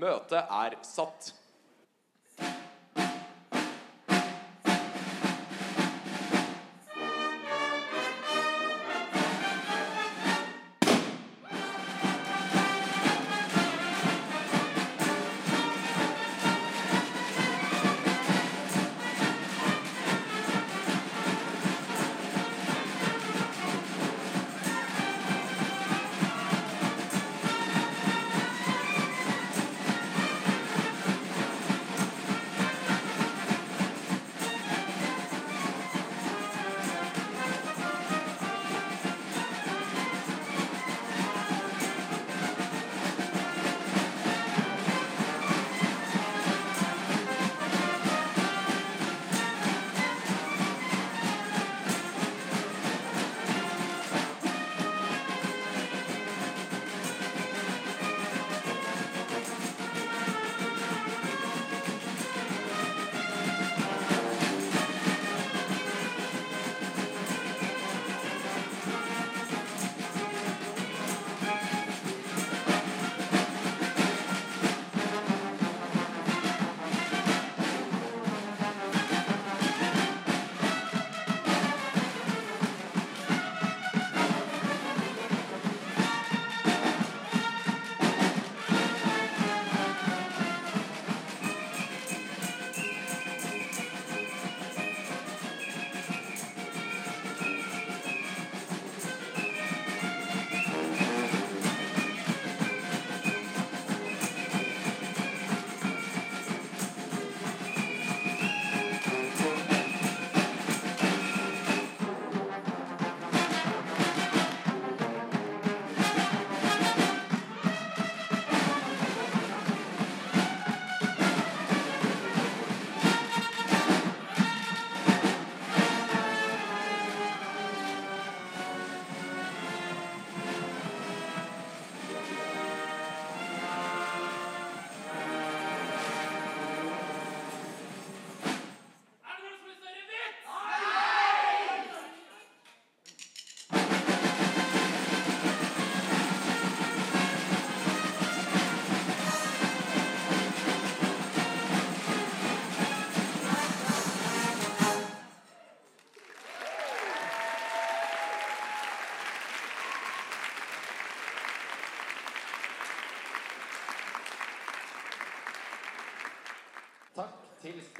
Møtet er satt.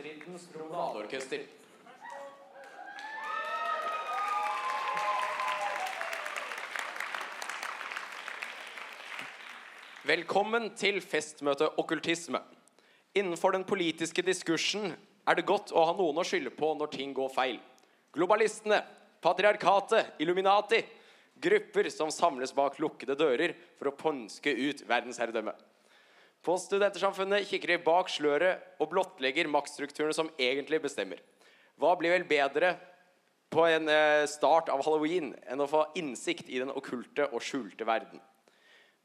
Stridens promenadeorkester. Velkommen til festmøtet Okkultisme. Innenfor den politiske diskursen er det godt å ha noen å skylde på når ting går feil. Globalistene, patriarkatet, Illuminati. Grupper som samles bak lukkede dører for å pønske ut verdensherredømme. På Studentersamfunnet kikker de bak sløret og blottlegger maktstrukturene som egentlig bestemmer. Hva blir vel bedre på en eh, start av halloween enn å få innsikt i den okkulte og skjulte verden?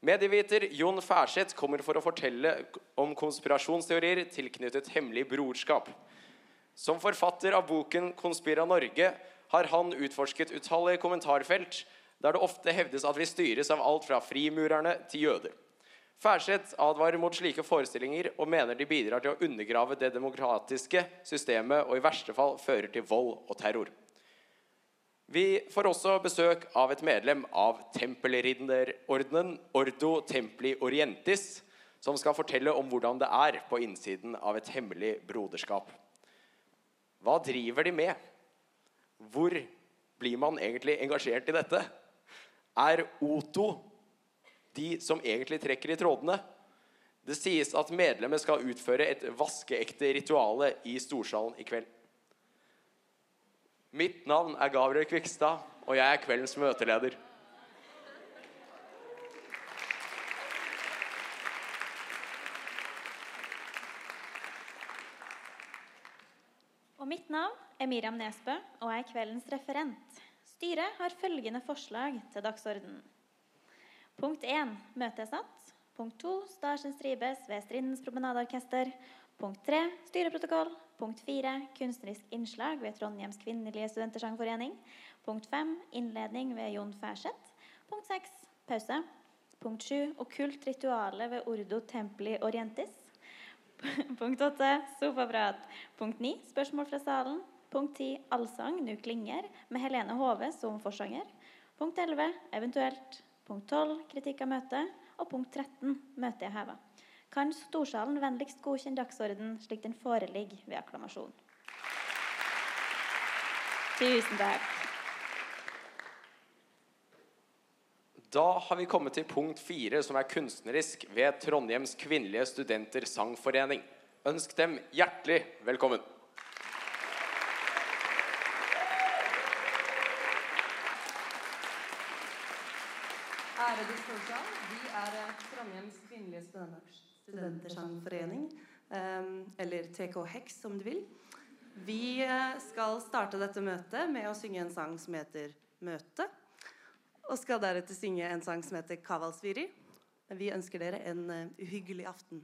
Medieviter Jon Færseth kommer for å fortelle om konspirasjonsteorier tilknyttet hemmelig brorskap. Som forfatter av boken 'Konspira Norge' har han utforsket utallige kommentarfelt der det ofte hevdes at vi styres av alt fra frimurerne til jøder. Færseth advarer mot slike forestillinger og mener de bidrar til å undergrave det demokratiske systemet og i verste fall fører til vold og terror. Vi får også besøk av et medlem av tempelridderordenen Ordo Templi Orientis, som skal fortelle om hvordan det er på innsiden av et hemmelig broderskap. Hva driver de med? Hvor blir man egentlig engasjert i dette? Er Oto de som egentlig trekker i trådene? Det sies at medlemmet skal utføre et vaskeekte rituale i storsalen i kveld. Mitt navn er Gabriel Kvikstad, og jeg er kveldens møteleder. Og mitt navn er Miriam Nesbø, og jeg er kveldens referent. Styret har følgende forslag til dagsordenen. Punkt 1. Møtet er satt. Punkt 2. Stasjen stribes ved Strindens promenadeorkester. Punkt 3. Styreprotokoll. Punkt 4. Kunstnerisk innslag ved Trondheims kvinnelige studentersangforening. Punkt 5. Innledning ved Jon Færseth. Punkt 6. Pause. Punkt 7. Okkult rituale ved Ordo Templi Orientis. Punkt 8. Sofaprat. Punkt 9. Spørsmål fra salen. Punkt 10. Allsang, nu klinger, med Helene Hove som forsanger. Punkt 11. Eventuelt. Punkt 12. Kritikk av møtet. Og punkt 13. Møtet er heva. Kan storsalen vennligst godkjenne dagsorden slik den foreligger ved akklamasjon? Tusen takk. Da har vi kommet til punkt fire, som er kunstnerisk ved Trondheims kvinnelige studenter sangforening. Ønsk dem hjertelig velkommen. Ærede Storsal, vi er eh, Trondheims kvinnelige studentersangforening, eh, eller TK Hex om du vil. Vi eh, skal starte dette møtet med å synge en sang som heter Møte, og skal deretter synge en sang som heter Kavalsviri. Vi ønsker dere en eh, uhyggelig aften.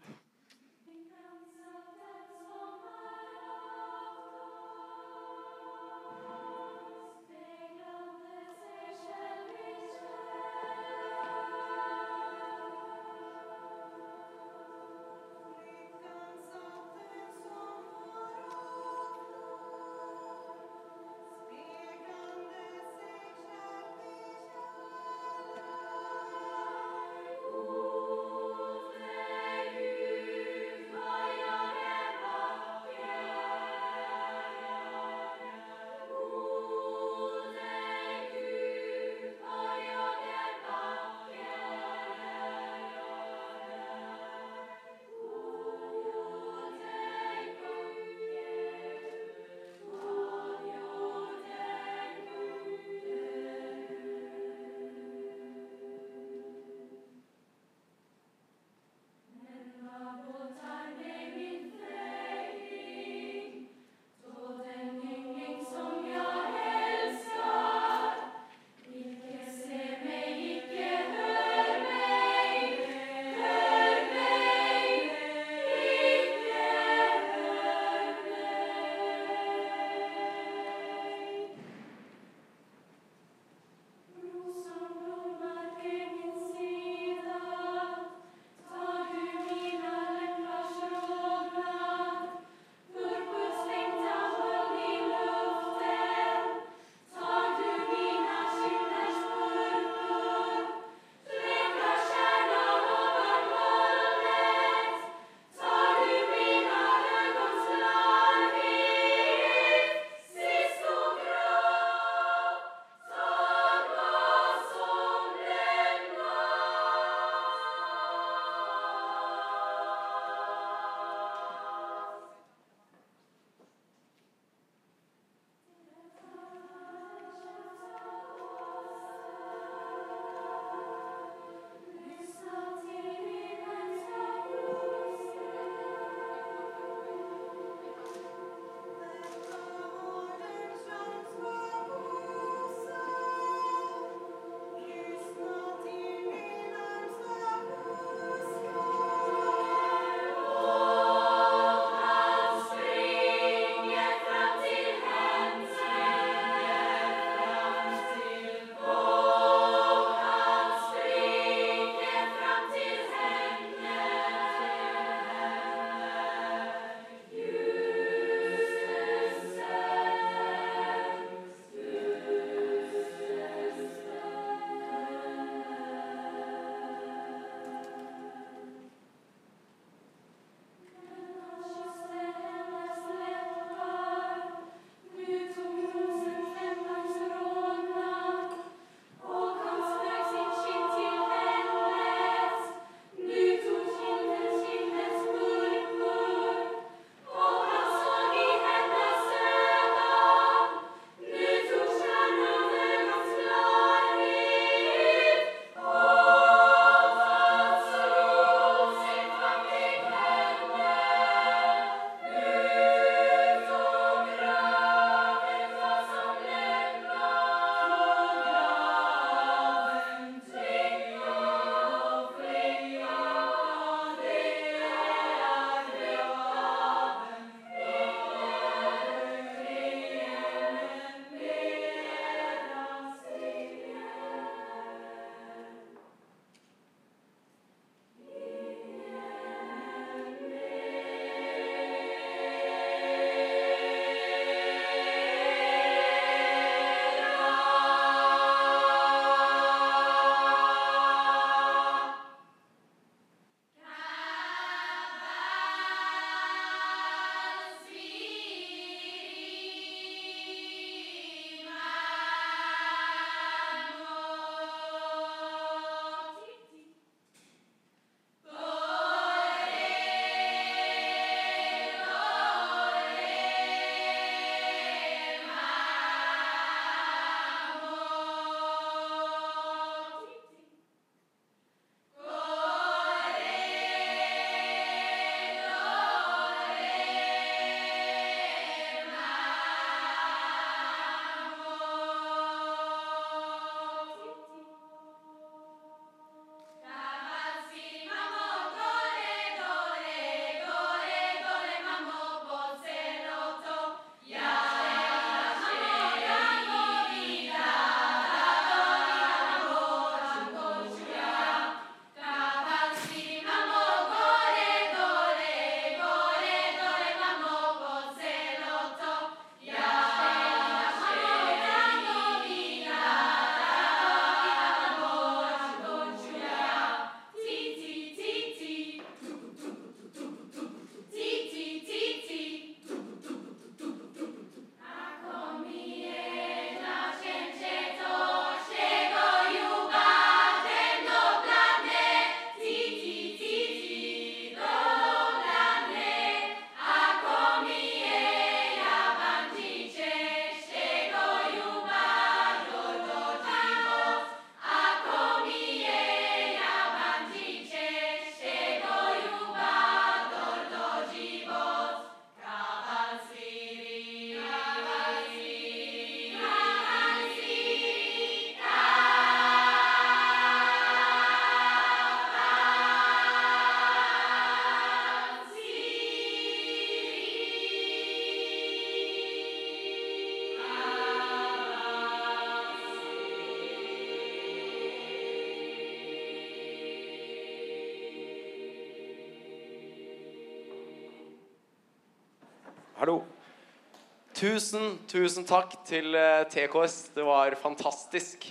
Tusen, tusen takk til eh, TKS. Det var fantastisk.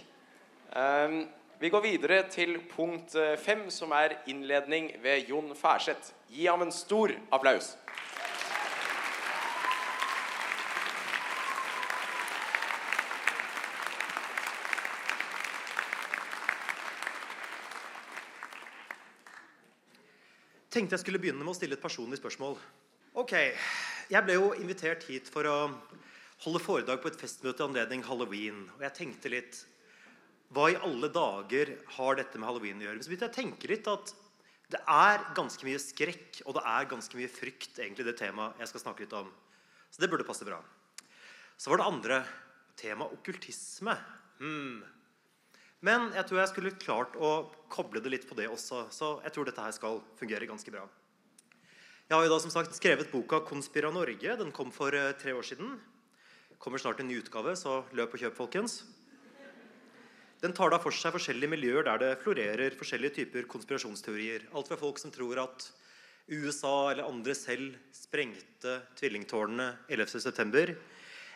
Um, vi går videre til punkt eh, fem, som er innledning ved Jon Færseth. Gi ham en stor applaus. tenkte jeg skulle begynne med å stille et personlig spørsmål. Ok, Jeg ble jo invitert hit for å holde foredrag på et festmøte i anledning halloween. Og jeg tenkte litt Hva i alle dager har dette med halloween å gjøre? Men så begynte jeg å tenke litt at det er ganske mye skrekk og det er ganske mye frykt, egentlig, det temaet jeg skal snakke litt om. Så det burde passe bra. Så var det andre temaet okkultisme. Hmm. Men jeg tror jeg skulle klart å koble det litt på det også. Så jeg tror dette her skal fungere ganske bra. Jeg har jo da som sagt skrevet boka 'Konspira Norge'. Den kom for eh, tre år siden. Kommer snart en ny utgave, så løp og kjøp, folkens. Den tar da for seg forskjellige miljøer der det florerer forskjellige typer konspirasjonsteorier. Alt fra folk som tror at USA eller andre selv sprengte tvillingtårnene 11.9.,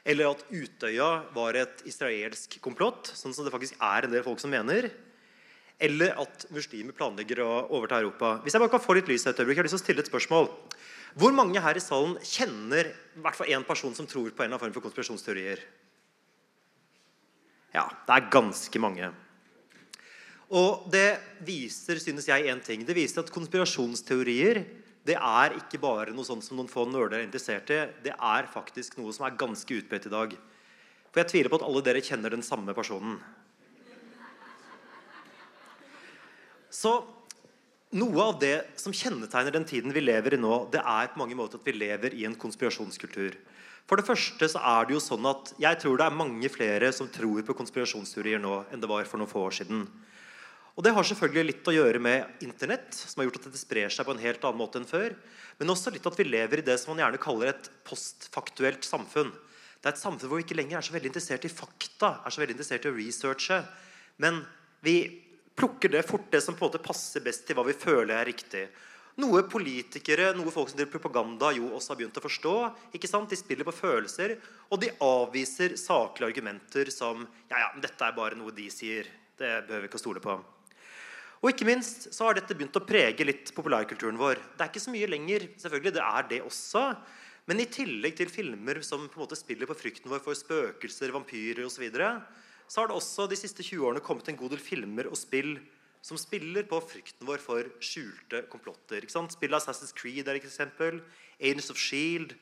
eller at Utøya var et israelsk komplott, sånn som det faktisk er en del folk som mener, eller at muslimer planlegger å overta Europa. Hvis jeg bare kan få litt lys et øyeblikk, jeg har lyst til å stille et spørsmål. Hvor mange her i salen kjenner i hvert fall én person som tror på en eller annen form for konspirasjonsteorier? Ja, det er ganske mange. Og det viser, synes jeg, én ting. Det viser at konspirasjonsteorier det er ikke bare noe sånt som noen få nerder er interessert i. Det er faktisk noe som er ganske utbredt i dag. For jeg tviler på at alle dere kjenner den samme personen. Så noe av det som kjennetegner den tiden vi lever i nå, det er på mange måter at vi lever i en konspirasjonskultur. For det første så er det jo sånn at Jeg tror det er mange flere som tror på konspirasjonsteorier nå enn det var for noen få år siden. Og Det har selvfølgelig litt å gjøre med Internett, som har gjort at dette sprer seg på en helt annen måte enn før. Men også litt at vi lever i det som man gjerne kaller et postfaktuelt samfunn. Det er et samfunn hvor vi ikke lenger er så veldig interessert i fakta, er så veldig interessert i å researche. Men vi plukker det fort, det som på en måte passer best til hva vi føler er riktig. Noe politikere, noe folk som driver propaganda, jo også har begynt å forstå. ikke sant? De spiller på følelser, og de avviser saklige argumenter som ja, ja, dette er bare noe de sier. Det behøver vi ikke å stole på. Og ikke minst så har dette begynt å prege litt populærkulturen vår. Det er ikke så mye lenger, selvfølgelig, det er det også. Men i tillegg til filmer som på en måte spiller på frykten vår for spøkelser, vampyrer osv., så, videre, så har det også de siste 20 årene kommet en god del filmer og spill som spiller på frykten vår for skjulte komplotter. ikke sant? Spillet Assassin's Creed er et eksempel. Agents of Shield.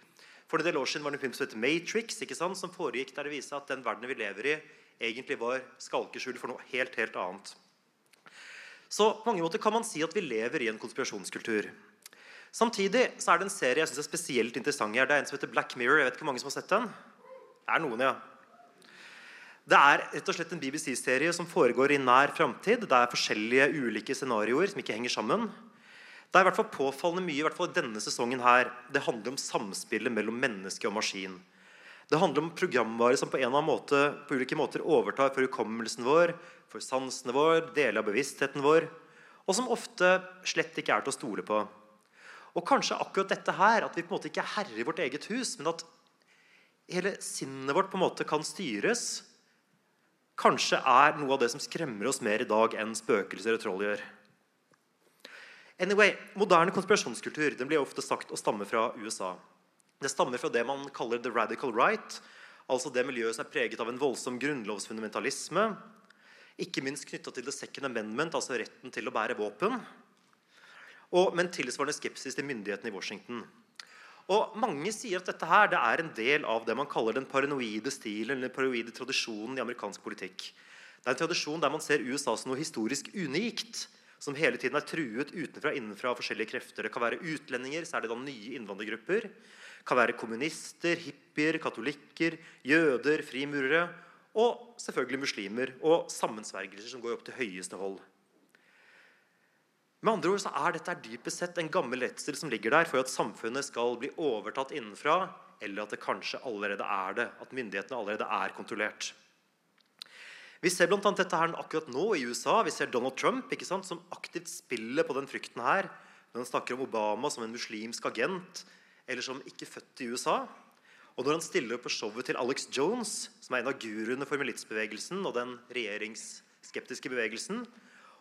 For en del år siden var det en film som heter Matrix, ikke sant? som foregikk der det viser at den verdenen vi lever i, egentlig var skalkeskjul for noe helt, helt annet. Så på mange måter kan man si at vi lever i en konspirasjonskultur. Samtidig så er det en serie jeg synes er spesielt interessant her. Det er en som heter Black Mirror. Jeg vet ikke hvor mange som har sett den? Det er noen, ja. Det er rett og slett en BBC-serie som foregår i nær framtid. Det er forskjellige ulike scenarioer som ikke henger sammen. Det er i hvert fall påfallende mye i hvert fall denne sesongen her. Det handler om samspillet mellom menneske og maskin. Det handler om programvare som på en eller annen måte på ulike måter overtar for hukommelsen vår, for sansene vår, deler av bevisstheten vår, og som ofte slett ikke er til å stole på. Og kanskje akkurat dette her, at vi på en måte ikke er herre i vårt eget hus, men at hele sinnet vårt på en måte kan styres kanskje er noe av det som skremmer oss mer i dag enn spøkelser og troll gjør. Anyway, Moderne konspirasjonskultur den blir ofte sagt å stamme fra USA. Det stammer fra det man kaller the radical right, altså det miljøet som er preget av en voldsom grunnlovsfundamentalisme, ikke minst knytta til the second amendment, altså retten til å bære våpen, og med en tilsvarende skepsis til myndighetene i Washington. Og Mange sier at dette her, det er en del av det man kaller den paranoide stilen eller den paranoide tradisjonen i amerikansk politikk. Det er en tradisjon der man ser USA som noe historisk unikt, som hele tiden er truet utenfra og innenfra av forskjellige krefter. Det kan være utlendinger, er det da nye innvandrergrupper. Det kan være kommunister, hippier, katolikker, jøder, frimurere. Og selvfølgelig muslimer og sammensvergelser som går opp til høyeste hold. Med andre ord så er dette dypest sett en gammel redsel som ligger der for at samfunnet skal bli overtatt innenfra, eller at det kanskje allerede er det. At myndighetene allerede er kontrollert. Vi ser bl.a. dette her akkurat nå i USA. Vi ser Donald Trump ikke sant, som aktivt spiller på den frykten her. Når han snakker om Obama som en muslimsk agent, eller som ikke født i USA. Og når han stiller opp på showet til Alex Jones, som er en av guruene for militsbevegelsen og den regjeringsskeptiske bevegelsen,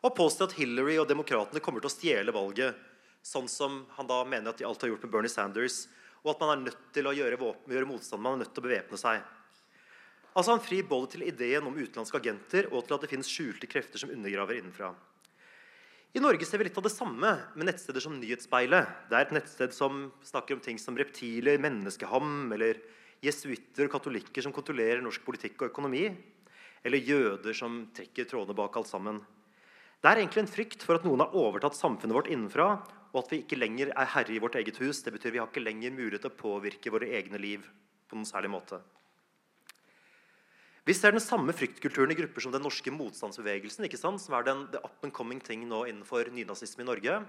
og påstår at Hillary og demokratene kommer til å stjele valget, sånn som han da mener at de alt har gjort med Bernie Sanders, og at man er nødt til å gjøre, gjøre motstand, man er nødt til å bevæpne seg. Altså Han frir både til ideen om utenlandske agenter og til at det finnes skjulte krefter som undergraver innenfra. I Norge ser vi litt av det samme med nettsteder som Nyhetsspeilet. Det er et nettsted som snakker om ting som reptiler, menneskeham, eller jesuitter og katolikker som kontrollerer norsk politikk og økonomi. Eller jøder som trekker trådene bak alt sammen. Det er egentlig en frykt for at noen har overtatt samfunnet vårt innenfra, og at vi ikke lenger er herre i vårt eget hus. Det betyr vi har ikke lenger mulighet til å påvirke våre egne liv på noen særlig måte. Vi ser den samme fryktkulturen i grupper som den norske motstandsbevegelsen, som er den the up and coming ting nå innenfor nynazisme i Norge.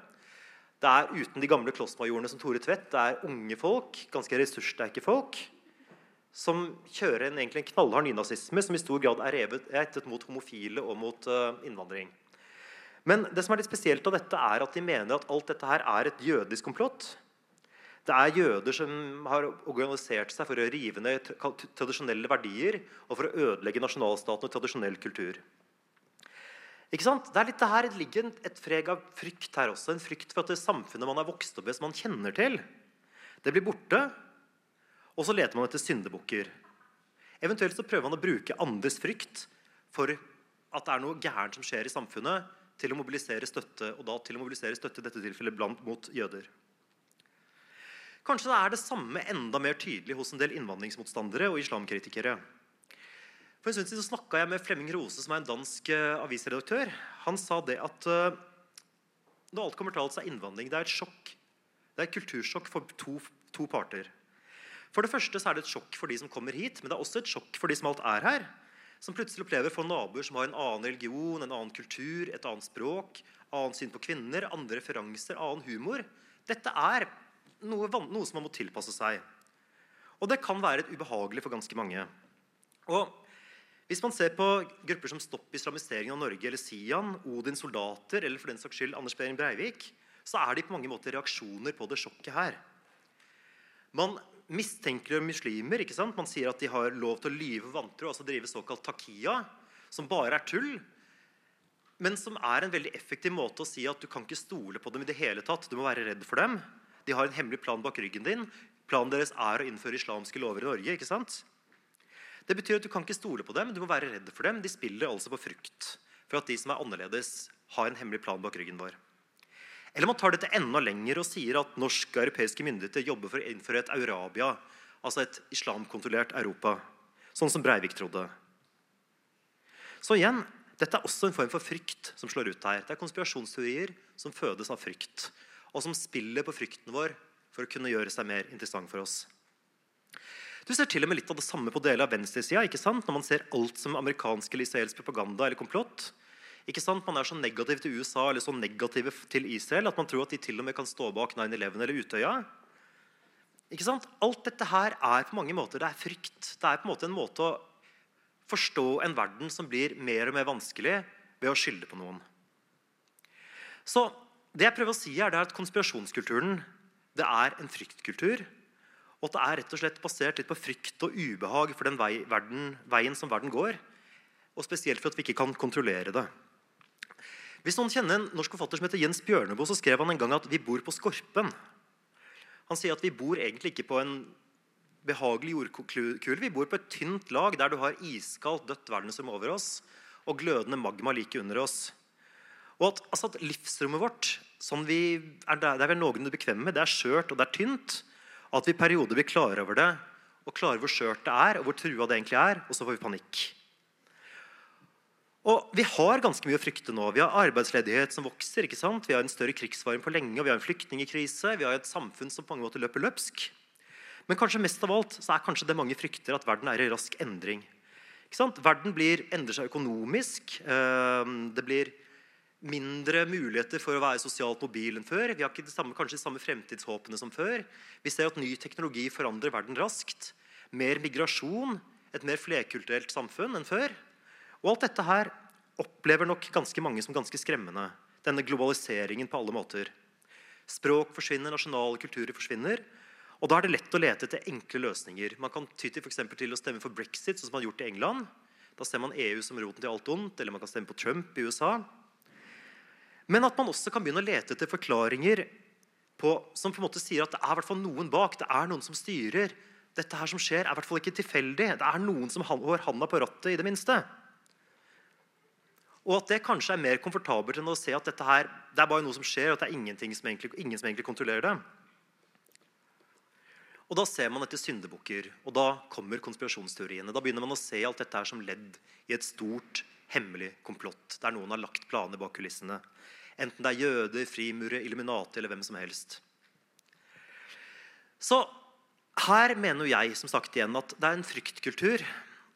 Det er uten de gamle klossmajorene som Tore Tvedt. Det er unge folk, ganske ressurssterke folk, som kjører en, egentlig en knallhard nynazisme som i stor grad er rettet mot homofile og mot uh, innvandring. Men det som er litt spesielt av dette er at de mener at alt dette her er et jødisk komplott. Det er jøder som har organisert seg for å rive ned tradisjonelle verdier og for å ødelegge nasjonalstaten og tradisjonell kultur. Ikke sant? Det er litt det her, ligger et freg av frykt her også. En frykt for at det samfunnet man er vokst opp i, som man kjenner til, det blir borte. Og så leter man etter syndebukker. Eventuelt så prøver man å bruke andres frykt for at det er noe gærent som skjer i samfunnet, til å mobilisere støtte, og da til å mobilisere støtte i dette tilfellet blant mot jøder. Kanskje det er det samme enda mer tydelig hos en del innvandringsmotstandere og islamkritikere. For en stund siden snakka jeg med Flemming Rose, som er en dansk uh, avisredaktør. Han sa det at uh, når alt kommer til alt, så er innvandring det er et sjokk. Det er et kultursjokk for to, to, parter. For det første så er det et sjokk for de som kommer hit, men det er også et sjokk for de som alt er her. Som plutselig opplever få naboer som har en annen religion, en annen kultur, et annet språk, annet syn på kvinner, andre referanser, annen humor. Dette er noe, noe, som man må tilpasse seg. Og det kan være ubehagelig for ganske mange. Og hvis man ser på grupper som Stopp islamisering av Norge eller Sian, Odins soldater eller for den saks skyld Anders Behring Breivik, så er de på mange måter reaksjoner på det sjokket her. Man mistenker muslimer. ikke sant? Man sier at de har lov til å lyve vantro, altså drive såkalt takia, som bare er tull. Men som er en veldig effektiv måte å si at du kan ikke stole på dem i det hele tatt. Du må være redd for dem. De har en hemmelig plan bak ryggen din. Planen deres er å innføre islamske lover i Norge. ikke sant? Det betyr at Du kan ikke stole på dem, du må være redd for dem. De spiller altså på frukt for at de som er annerledes, har en hemmelig plan bak ryggen vår. Eller man tar dette enda lenger og sier at norske og europeiske myndigheter jobber for å innføre et Eurabia, altså et islamkontrollert Europa. Sånn som Breivik trodde. Så igjen, dette er også en form for frykt som slår ut her. Det er konspirasjonsteorier som fødes av frykt og som spiller på frykten vår for å kunne gjøre seg mer interessant for oss. Du ser til og med litt av det samme på deler av venstresida når man ser alt som amerikansk eller israelsk propaganda eller komplott. Ikke sant? Man er så negativ til USA eller så negativ til Israel at man tror at de til og med kan stå bak 9-11 eller Utøya. Ikke sant? Alt dette her er på mange måter det er frykt. Det er på en måte en måte å forstå en verden som blir mer og mer vanskelig ved å skylde på noen. Så det jeg prøver å si er at Konspirasjonskulturen det er en fryktkultur. Og at det er rett og slett basert litt på frykt og ubehag for den vei, verden, veien som verden går. Og spesielt for at vi ikke kan kontrollere det. Hvis noen kjenner en norsk forfatter som heter Jens Bjørneboe, så skrev han en gang at vi bor på Skorpen. Han sier at vi bor egentlig ikke på en behagelig jordkule. Vi bor på et tynt lag der du har iskaldt, dødt verdensrom over oss og glødende magma like under oss. Og at, altså at livsrommet vårt sånn vi er der, det er noenlunde bekvemme med, det er skjørt og det er tynt. At vi i perioder blir klar over det, og klarer hvor skjørt det er, og hvor trua det egentlig er. Og så får vi panikk. Og Vi har ganske mye å frykte nå. Vi har arbeidsledighet som vokser. ikke sant? Vi har en større krigsfare på lenge, og vi har en flyktningkrise. Vi har et samfunn som på mange måter løper løpsk. Men kanskje mest av alt så er kanskje det mange frykter at verden er i rask endring. Ikke sant? Verden blir, endrer seg økonomisk. Det blir mindre muligheter for å være sosialt mobil enn før. Vi har ikke samme, kanskje de samme fremtidshåpene som før. Vi ser at ny teknologi forandrer verden raskt. Mer migrasjon, et mer flerkulturelt samfunn enn før. Og alt dette her opplever nok ganske mange som ganske skremmende. Denne globaliseringen på alle måter. Språk forsvinner, nasjonale kulturer forsvinner. Og Da er det lett å lete etter enkle løsninger. Man kan ty til, til å stemme for brexit, sånn som man har gjort i England. Da ser man EU som roten til alt ondt, eller man kan stemme på Trump i USA. Men at man også kan begynne å lete etter forklaringer på, som på en måte sier at det er noen bak. Det er noen som styrer. Dette her som skjer, er i hvert fall ikke tilfeldig. Det er noen som har handa på rattet, i det minste. Og at det kanskje er mer komfortabelt enn å se at dette her, det er bare noe som skjer, og at det er som egentlig, ingen som egentlig kontrollerer det. Og Da ser man etter syndebukker, og da kommer konspirasjonsteoriene. Da begynner man å se alt dette her som ledd i et stort, hemmelig komplott, der noen har lagt planer bak kulissene. Enten det er jøder, frimurere, Illuminati eller hvem som helst. Så her mener jeg som sagt igjen at det er en fryktkultur,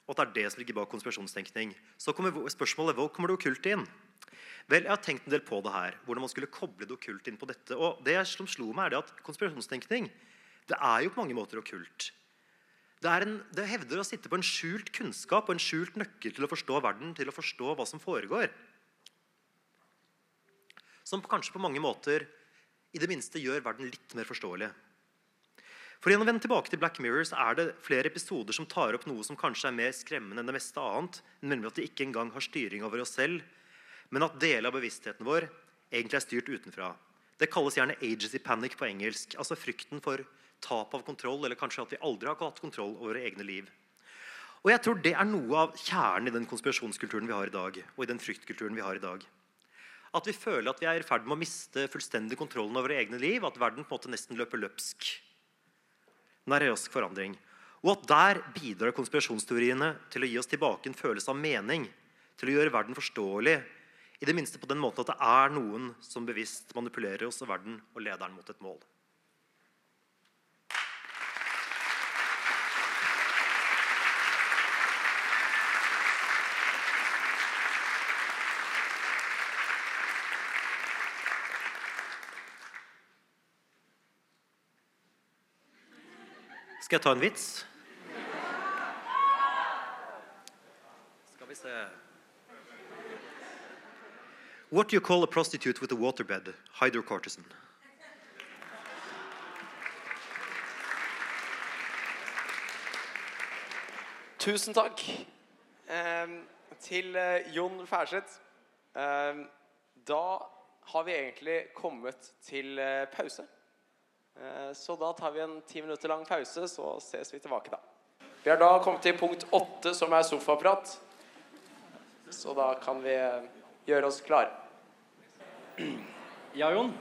og at det er det som ligger bak konspirasjonstenkning. Så kommer spørsmålet hvor kommer det okkulte inn? Vel, Jeg har tenkt en del på det her, hvordan man skulle koble det okkulte inn på dette. Og det som slo meg er at Konspirasjonstenkning det er jo på mange måter okkult. Det, en, det hevder å sitte på en skjult kunnskap og en skjult nøkkel til å forstå verden, til å forstå hva som foregår. Som kanskje på mange måter i det minste gjør verden litt mer forståelig. For igjen å vende tilbake til Black Mirror så er det flere episoder som tar opp noe som kanskje er mer skremmende enn det meste annet, nemlig at vi ikke engang har styring over oss selv, men at deler av bevisstheten vår egentlig er styrt utenfra. Det kalles gjerne agency panic på engelsk. altså frykten for tap av kontroll, eller kanskje at vi aldri har hatt kontroll over våre egne liv. Og jeg tror Det er noe av kjernen i den konspirasjonskulturen vi har i dag. og i den fryktkulturen vi har i dag. At vi føler at vi er i ferd med å miste fullstendig kontrollen over våre egne liv. At verden på en måte nesten løper løpsk. I rask forandring. Og at der bidrar konspirasjonsteoriene til å gi oss tilbake en følelse av mening. Til å gjøre verden forståelig. I det minste på den måten at det er noen som bevisst manipulerer oss og verden og lederen mot et mål. Skal jeg ta en vits? Skal vi se What do you call a prostitute with a waterbed? Hydrocortison. Tusen takk eh, til Jon Færseth. Eh, da har vi egentlig kommet til eh, pause. Eh, så da tar vi en ti minutter lang pause, så ses vi tilbake da. Vi har da kommet til punkt åtte, som er sofaprat. Så da kan vi eh, gjøre oss klare. Ja, Jon.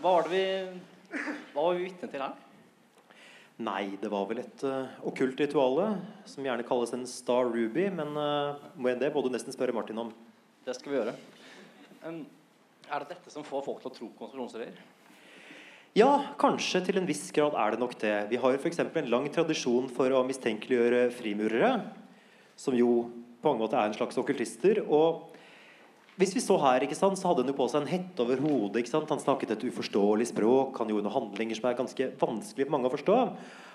Hva var det vi Hva var vi vitne til her? Nei, det var vel et uh, okkult rituale, som gjerne kalles en star ruby. Men uh, må det må du nesten spørre Martin om. Det skal vi gjøre. Um, er det dette som får folk til å tro på konspirasjonsteorier? Ja, kanskje til en viss grad er det nok det. Vi har f.eks. en lang tradisjon for å mistenkeliggjøre frimurere, som jo på mange måter er en slags okkultister. Og hvis vi så her, ikke sant, så hadde han jo på seg en hette over hodet. ikke sant? Han snakket et uforståelig språk, han gjorde noen handlinger som er ganske vanskelig for mange å forstå.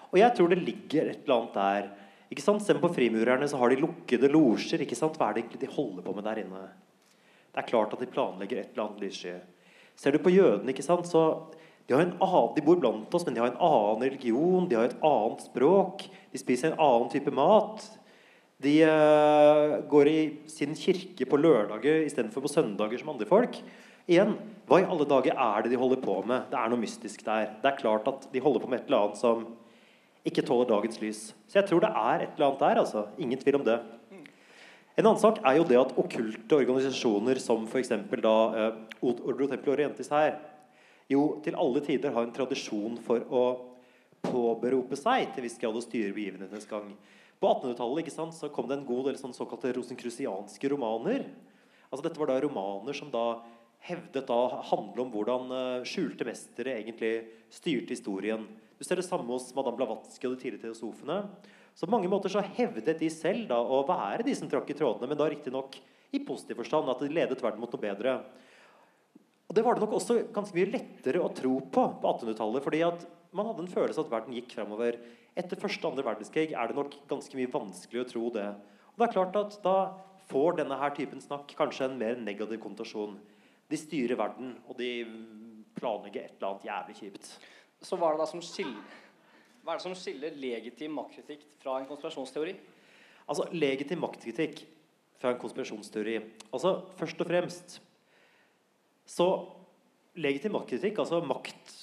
Og jeg tror det ligger et eller annet der. ikke sant? Se på frimurerne, så har de lukkede losjer. Hva er det egentlig de holder på med der inne? Det er klart at de planlegger et eller annet lyssky. Ser du på jødene, ikke sant, så de, annen, de, bor blant oss, men de har en annen religion, de har et annet språk. De spiser en annen type mat. De uh, går i sin kirke på lørdager istedenfor på søndager som andre folk. Igjen, Hva i alle dager er det de holder på med? Det er noe mystisk der. Det er klart at de holder på med et eller annet som ikke tåler dagens lys. Så jeg tror det er et eller annet der. altså. Ingen tvil om det. En annen sak er jo det at okkulte organisasjoner som f.eks. da uh, Ordo Tempel Orientis her jo til alle tider har en tradisjon for å påberope seg til viss grad å styre begivenhetenes gang. På 1800-tallet så kom det en god del sånn såkalte rosenkrusianske romaner. Altså Dette var da romaner som da hevdet da handle om hvordan uh, skjulte mestere egentlig styrte historien. Du ser det samme hos Madame Blavatsky og de tidligere teosofene. Så på mange måter så hevdet de selv da å være de som trakk i trådene, men da riktignok i positiv forstand, at de ledet verden mot noe bedre. Og Det var det nok også ganske mye lettere å tro på på 1800-tallet. fordi at man hadde en følelse at verden gikk fremover. Etter første og andre verdenskrig er det nok ganske mye vanskelig å tro det. Og det er klart at Da får denne her typen snakk kanskje en mer negativ konnotasjon. De styrer verden, og de planlegger et eller annet jævlig kjipt. Så hva er det da som skiller Hva er det som skiller legitim maktkritikk fra en konspirasjonsteori? Altså, legitim maktkritikk fra en konspirasjonsteori. Altså, først og fremst så Legitim maktkritikk, altså makt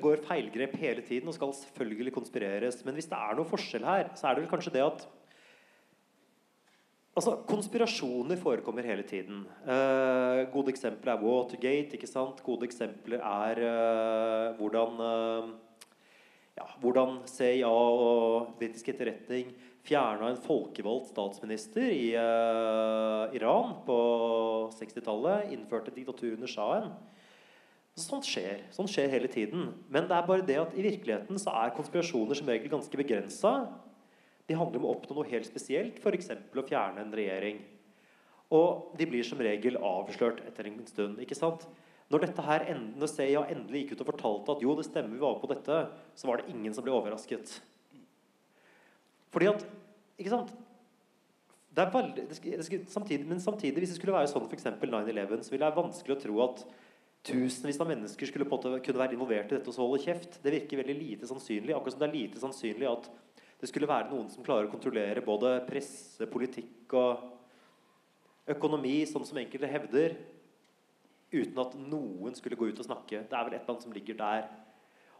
går feilgrep hele tiden og skal selvfølgelig konspireres. Men hvis det er noe forskjell her, så er det vel kanskje det at Altså, Konspirasjoner forekommer hele tiden. Eh, gode eksempler er Watergate. ikke sant? Gode eksempler er eh, hvordan eh, ja, hvordan CIA og britisk etterretning fjerna en folkevalgt statsminister i uh, Iran på 60-tallet. Innførte diktatur under sjahen. Sånt skjer. Sånt skjer hele tiden. Men det er bare det at i virkeligheten så er konspirasjoner som regel ganske begrensa. De handler om å oppnå noe helt spesielt, f.eks. å fjerne en regjering. Og de blir som regel avslørt etter en stund. ikke sant? Når dette her end- CIA endelig gikk ut og fortalte at jo, det stemmer, vi var på dette, så var det ingen som ble overrasket. Fordi at Ikke sant? Det er veldig, det skulle, det skulle, samtidig, men samtidig, hvis det skulle være sånn f.eks. 9-11, så ville det være vanskelig å tro at tusenvis av mennesker skulle på kunne være involvert i dette og så holde kjeft. Det virker veldig lite sannsynlig. Akkurat som det er lite sannsynlig at det skulle være noen som klarer å kontrollere både presse, politikk og økonomi, sånn som enkelte hevder, uten at noen skulle gå ut og snakke. Det er vel et eller annet som ligger der.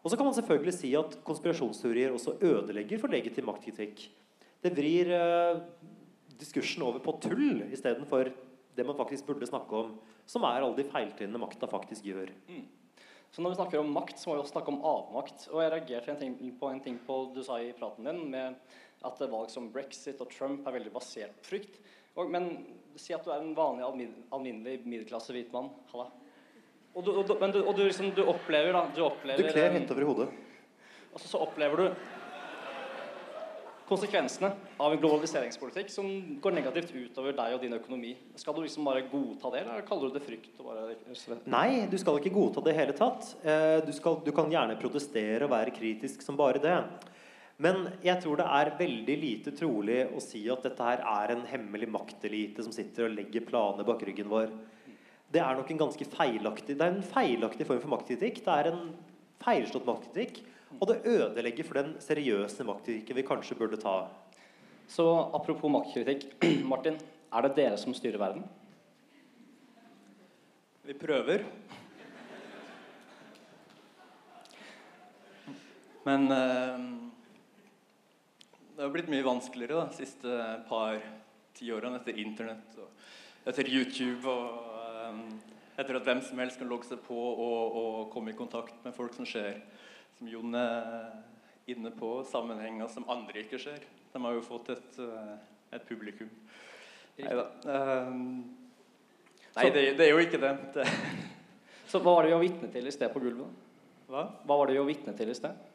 Og så kan man selvfølgelig si at konspirasjonsteorier også ødelegger for legitim maktkritikk. Det vrir eh, diskursen over på tull istedenfor det man faktisk burde snakke om, som er alle de feiltrinnene makta faktisk gjør. Så når vi snakker om makt, så må vi også snakke om avmakt. Og jeg reagerte en ting, på en ting på du sa i praten din, med at valg som brexit og Trump er veldig basert på frykt. Og, men si at du er en vanlig, almin, alminnelig middelklasse hvit mann. Halla. Og du, og du, men du, og du, liksom, du opplever da Du, opplever, Du kler hent hett over hodet. og så, så opplever du konsekvensene av en globaliseringspolitikk som går negativt utover deg og din økonomi. Skal du liksom bare godta det, eller kaller du det frykt? Bare... Nei, du skal ikke godta det i hele tatt. Eh, Du, skal, du kan gjerne protestere og være kritisk som bare det. Men jeg tror det er veldig lite trolig å si at dette her er en hemmelig maktelite som sitter og legger planer bak ryggen vår. Det er nok en ganske feilaktig Det er en feilaktig form for maktkritikk. Det er en feilslått maktkritikk. Og det ødelegger for den seriøse maktkritikken vi kanskje burde ta. Så apropos maktkritikk, Martin. Er det dere som styrer verden? Vi prøver. Men eh, det har blitt mye vanskeligere de siste par tiårene etter internett og etter YouTube og um, etter at hvem som helst kan logge seg på og, og komme i kontakt med folk som ser, som Jon er inne på, sammenhenger som andre ikke ser. De har jo fått et, eh, et publikum. Neida. Um, nei, det, det er jo ikke det. det Så hva var det vi var vitne til i sted på gulvet? hva? Hva var det vi var vitne til i sted?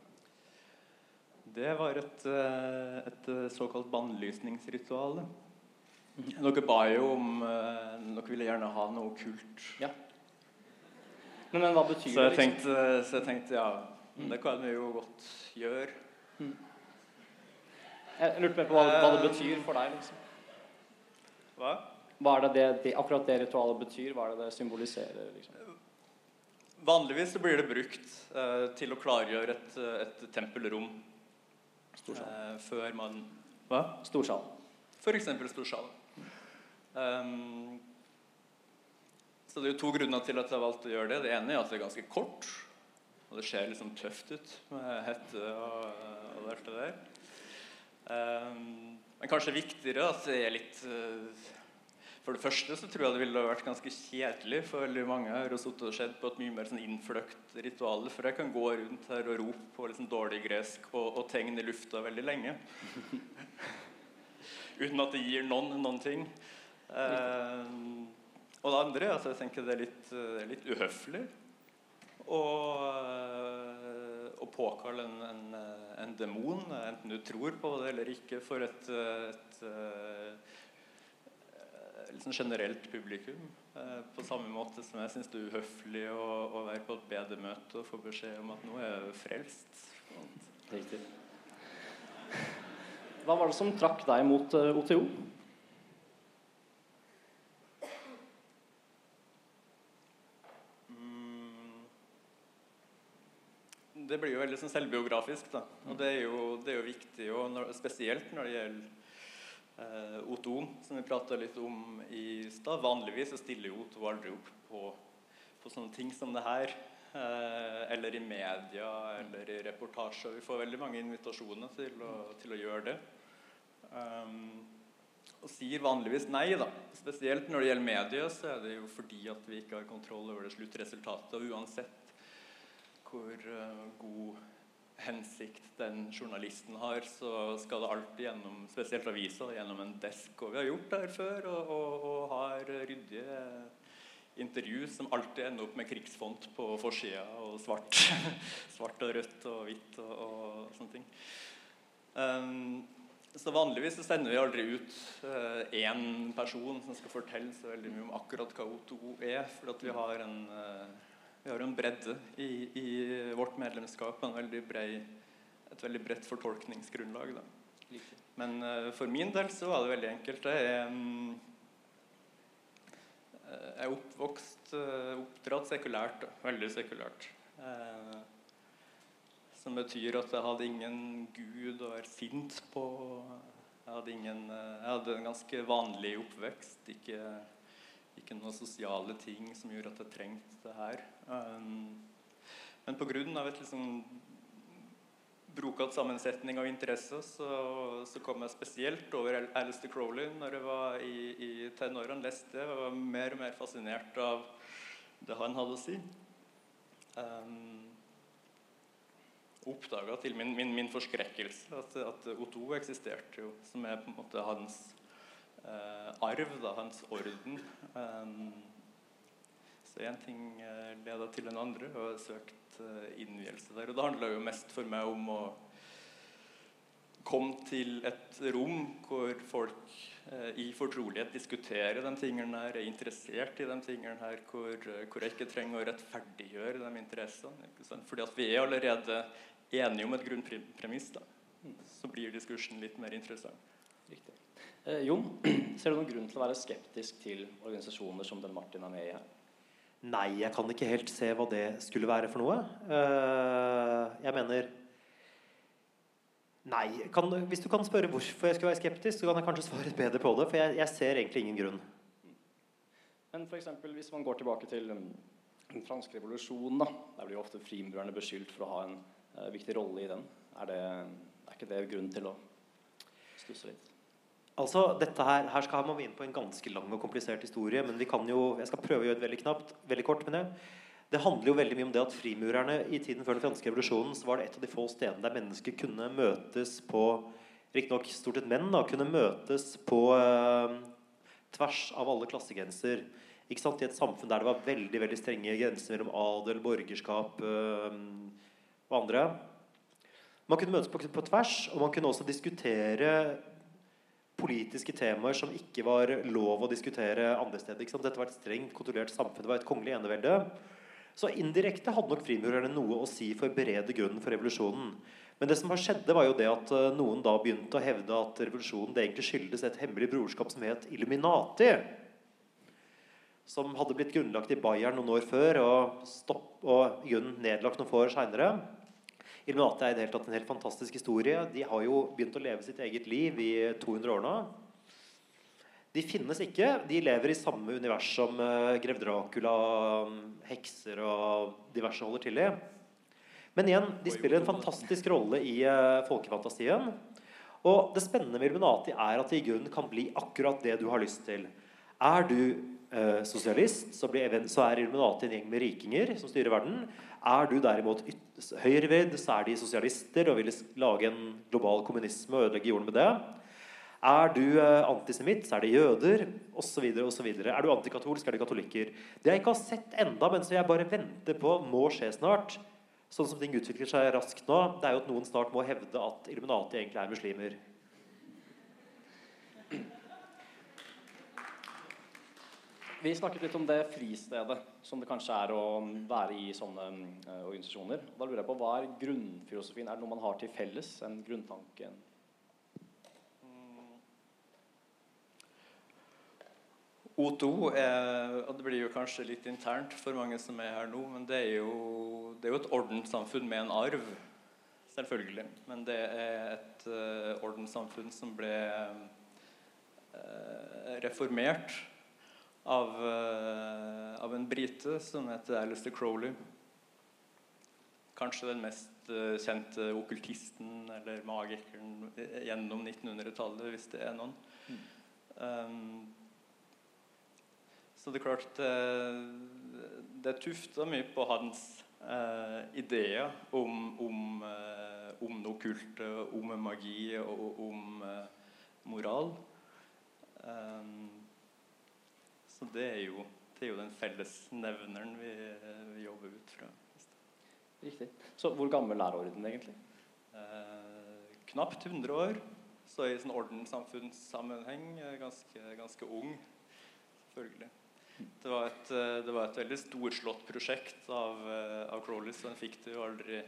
Det var et, eh, et eh, såkalt bannlysningsritual. det. Dere ba jo om eh, Dere ville gjerne ha noe kult. Ja. Men, men hva betyr Så det? Liksom? tenkte, så jeg tenkte ja, det kan vi jo godt gjøre. Jeg lurte mer på hva, hva det betyr for deg. liksom. Hva? Hva er det, det, det akkurat det ritualet betyr? Hva er det det symboliserer? liksom? Vanligvis så blir det brukt eh, til å klargjøre et, et tempelrom eh, før man Hva? Storsal. F.eks. storsalen. Um, så det er jo to grunner til at jeg har valgt å gjøre det. Det ene er at det er ganske kort. Og det ser liksom tøft ut med hette og, og alt det der. Um, men kanskje viktigere at det er litt uh, For det første så tror jeg det ville vært ganske kjedelig for veldig mange her å sitte og sett på et mye mer sånn innfløkt ritual. For jeg kan gå rundt her og rope på liksom dårlig gresk og, og tegne i lufta veldig lenge. Uten at det gir noen noen ting. Eh, og det andre altså jeg tenker det er litt, eh, litt uhøflig eh, å påkalle en, en, eh, en demon, enten du tror på det eller ikke, for et, eh, et, eh, sånn generelt publikum. Eh, på samme måte som jeg syns det er uhøflig å, å være på et bedemøte og få beskjed om at nå er jeg frelst. Riktig. Hva var det som trakk deg mot eh, OTO? Mm. det blir jo veldig sånn selvbiografisk, da. Og det er jo, det er jo viktig, og når, spesielt når det gjelder eh, O2, som vi prata litt om i stad. Vanligvis stiller jo O2 aldri opp på, på sånne ting som det her. Eh, eller i media eller i reportasjer. Vi får veldig mange invitasjoner til å, til å gjøre det. Um, og sier vanligvis nei, da. Spesielt når det gjelder media, så er det jo fordi at vi ikke har kontroll over det sluttresultatet. Og uansett hvor uh, god hensikt den journalisten har, så skal det alltid gjennom spesielt avisa, gjennom en desk. Og vi har gjort det her før, og, og, og har ryddige intervju som alltid ender opp med krigsfont på forsida, og svart, svart og rødt og hvitt og, og sånne ting. Um, så Vanligvis så sender vi aldri ut én uh, person som skal fortelle så veldig mye om akkurat hva O2 er, for at vi har en, uh, vi har en bredde i, i, vårt medlemskap, en veldig bred, et veldig bredt fortolkningsgrunnlag. Da. Men uh, for min del så var det veldig enkelt. Jeg um, jeg er oppvokst, oppdratt sekulært. Da. Veldig sekulært. Som betyr at jeg hadde ingen gud å være sint på. Jeg hadde, ingen, jeg hadde en ganske vanlig oppvekst. Ikke, ikke noen sosiale ting som gjorde at jeg trengte det her. Um, men pga. et liksom brokete sammensetning av interesser, så, så, kom jeg spesielt over Alistair Crowley når jeg var i, i tenårene. Leste jeg var mer og mer fascinert av det han hadde å si. Um, oppdaga til min, min, min, forskrekkelse at, at O2 eksisterte jo, som er på en måte hans uh, arv, da, hans orden. Um, så én ting eh, leda til en andre, og jeg søkte eh, innvielse der. Og det handla jo mest for meg om å komme til et rom hvor folk eh, i fortrolighet diskuterer de tingene her, er interessert i de tingene her, hvor, hvor jeg ikke trenger å rettferdiggjøre de interessene. Fordi at vi er allerede enige om et grunnpremiss, da, så blir diskursen litt mer interessant. Riktig. Eh, Jon, ser du noen grunn til å være skeptisk til organisasjoner som den Martin er med i her? Nei, jeg kan ikke helt se hva det skulle være for noe. Uh, jeg mener Nei. Kan, hvis du kan spørre hvorfor jeg skulle være skeptisk, så kan jeg kanskje svare bedre på det. For jeg, jeg ser egentlig ingen grunn. Men eksempel, hvis man går tilbake til um, den franske revolusjonen, da, der blir jo ofte frimurerne beskyldt for å ha en uh, viktig rolle i den. Er, det, er, ikke det grunn til å stusse litt? Altså, dette her, her skal man inn på en ganske lang og komplisert historie. Men vi kan jo, jeg skal prøve å gjøre det veldig knapt, veldig kort. Men det, det handler jo veldig mye om det at frimurerne i tiden før den franske revolusjonen så var det et av de få stedene der mennesker kunne møtes på Riktignok stort sett menn da, kunne møtes på eh, tvers av alle klassegrenser. Ikke sant? I et samfunn der det var veldig veldig strenge grenser mellom adel, borgerskap eh, og andre. Man kunne møtes på, på, tvers, og man kunne også diskutere politiske temaer som ikke var lov å diskutere andre steder. Dette var et strengt kontrollert samfunn. Det var et kongelig enevelde. Så indirekte hadde nok frimurerne noe å si for berede grunnen for revolusjonen. Men det som har skjedde var jo det at eh, noen da begynte å hevde at revolusjonen det egentlig skyldes et hemmelig brorskap som het Illuminati. Som hadde blitt grunnlagt i Bayern noen år før og, stopp, og nedlagt noen få år seinere. Illuminati er i det hele tatt en helt fantastisk historie. De har jo begynt å leve sitt eget liv i 200 år nå. De finnes ikke. De lever i samme univers som uh, grev Dracula, hekser og diverse holder til i. Men igjen, de spiller en fantastisk rolle i uh, folkefantasien. Og det spennende med Illuminati er at de i grunnen kan bli akkurat det du har lyst til. Er du eh, sosialist, så, så, er Illuminati en gjeng med rikinger som styrer verden. Er du derimot høyrevridd, så er de sosialister og vil lage en global kommunisme og ødelegge jorden med det. Er du eh, antisemitt, så er det jøder osv. Er du antikatolsk, er det katolikker. Det jeg ikke har sett enda, men som jeg bare venter på må skje snart, sånn som ting utvikler seg raskt nå, det er jo at noen snart må hevde at Illuminati egentlig er muslimer. Vi snakket litt om det fristedet som det kanskje er å være i sånne uh, organisasjoner. Da lurer jeg på, Hva er grunnfilosofien? Er det noe man har til felles? En grunntanke? O2 er, og det blir jo kanskje litt internt for mange som er her nå, men det er jo, det er jo et ordenssamfunn med en arv. Selvfølgelig. Men det er et uh, ordenssamfunn som ble uh, reformert av, uh, av en brite som heter Alistair Crowley. Kanskje den mest kjente okkultisten eller magikeren gjennom 1900-tallet, hvis det er noen. Mm. Um, så det er klart det, det er tufta mye på hans uh, ideer om, om, uh, om det okkulte, om magi og om uh, moral. Um, så det er, jo, det er jo den fellesnevneren vi, vi jobber ut fra. Riktig. Så hvor gammel er orden egentlig? Eh, knapt 100 år. Så i sånn ordenssamfunnssammenheng ganske, ganske ung, selvfølgelig. Det var et, eh, det var et veldig storslått prosjekt av, eh, av Crowley, så den fikk det jo aldri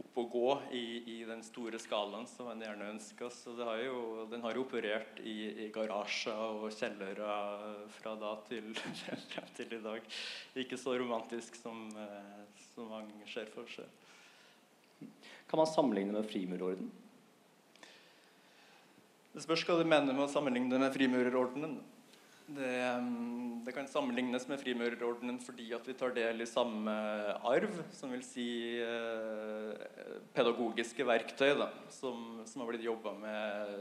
opp og gå i, i den store skalaen som en gjerne ønsker. Så har jo, den har jo operert i, i garasjer og kjellere fra da til, til i dag. Ikke så romantisk som, eh, som mange ser for seg. Kan man sammenligne med frimurorden? Det spørs hva du mener med å sammenligne med frimurerordenen. Det, um, det, kan sammenlignes med frimurerordenen fordi at vi tar del i samme arv, som vil si eh, pedagogiske verktøy, da, som, som, har blitt jobba med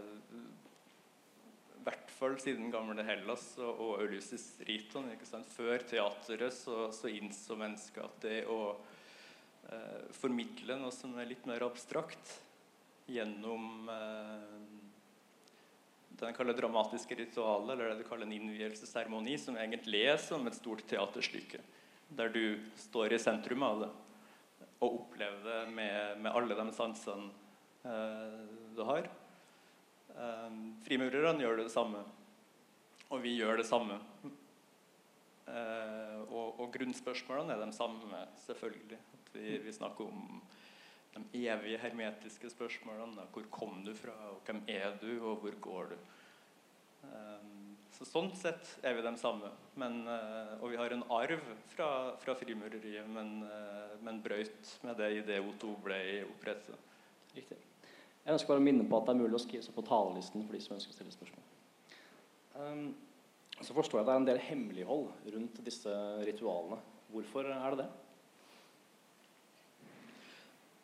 i hvert fall siden gamle Hellas og, og Ulysses Riton. Før teateret så, så innså mennesket at det å eh, formidle noe som er litt mer abstrakt gjennom eh, det en kaller dramatiske ritualet, eller det du kaller en innvielsesseremoni, som egentlig er som et stort teaterstykke. Der du står i sentrum av det og opplever det med, med alle de sansene eh, du har. Eh, frimurerne gjør det samme, og vi gjør det samme. Eh, og, og, grunnspørsmålene er de samme, selvfølgelig. At vi, vi snakker om de evige hermetiske spørsmålene. Hvor kom du fra, og hvem er du, og hvor går du? Um, så Sånn sett er vi de samme. Men, uh, og vi har en arv fra, fra frimureriet, men, uh, men brøyt med det idet O2 ble opprettet. Riktig. Jeg ønsker bare å minne på at det er mulig å skrive seg på talerlisten for de som ønsker å stille spørsmål. Um, så forstår jeg at det er en del hemmelighold rundt disse ritualene. Hvorfor er det det?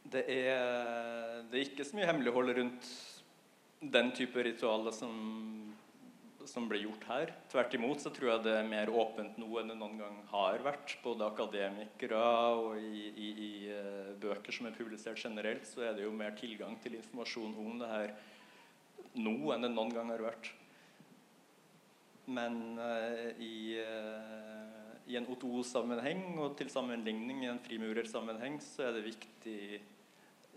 Det er, det er ikke så mye hemmelighold rundt den type ritualer som, som blir gjort her. Tvert imot så tror jeg det er mer åpent nå enn det noen gang har vært. Både akademikere og i, i, i uh, bøker som er publisert generelt, så er det jo mer tilgang til informasjon om det her nå enn det noen gang har vært. Men uh, i uh, i en O2-sammenheng og til sammenligning i en frimurersammenheng så er det viktig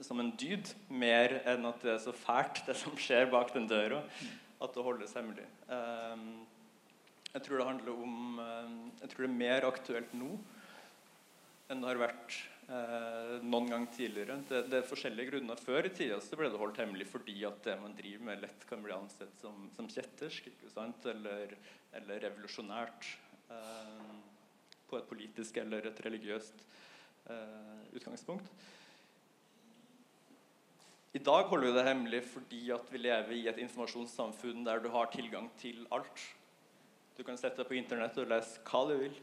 som en dyd, mer enn at det er så fælt, det som skjer bak den døra, at det holdes hemmelig. Um, jeg tror det handler om um, Jeg tror det er mer aktuelt nå enn det har vært uh, noen gang tidligere. Det, det, er forskjellige grunner. Før i tida ble det holdt hemmelig fordi at det man driver med, lett kan bli ansett som, som kjettersk eller, eller, revolusjonært uh, på et politisk eller et religiøst uh, utgangspunkt. I dag holder vi det hemmelig fordi at vi lever i et informasjonssamfunn der du har tilgang til alt. Du kan sette deg på internett og lese hva du vil.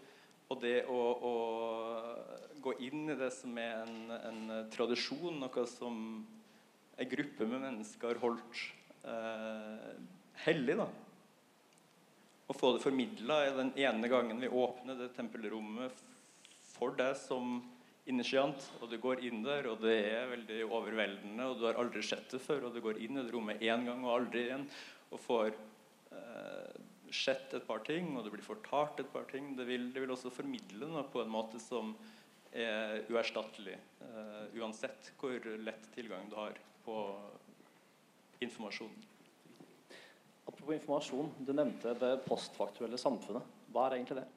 Og det å, å gå inn i det som er en, en tradisjon, noe som en gruppe med mennesker har holdt eh, hellig, da. Å få det formidla den ene gangen vi åpner det tempelrommet for deg som initiant, og du går inn der, og det er veldig overveldende, og du har aldri sett det før, og du går inn i det rommet én gang og aldri igjen, og får eh, sett et par ting, og det blir fortalt et par ting. Det vil, det vil også formidle noe på en måte som er uerstattelig, eh, uansett hvor lett tilgang du har på informasjon. Apropos informasjon, du nevnte det postfaktuelle samfunnet. Hva er egentlig det?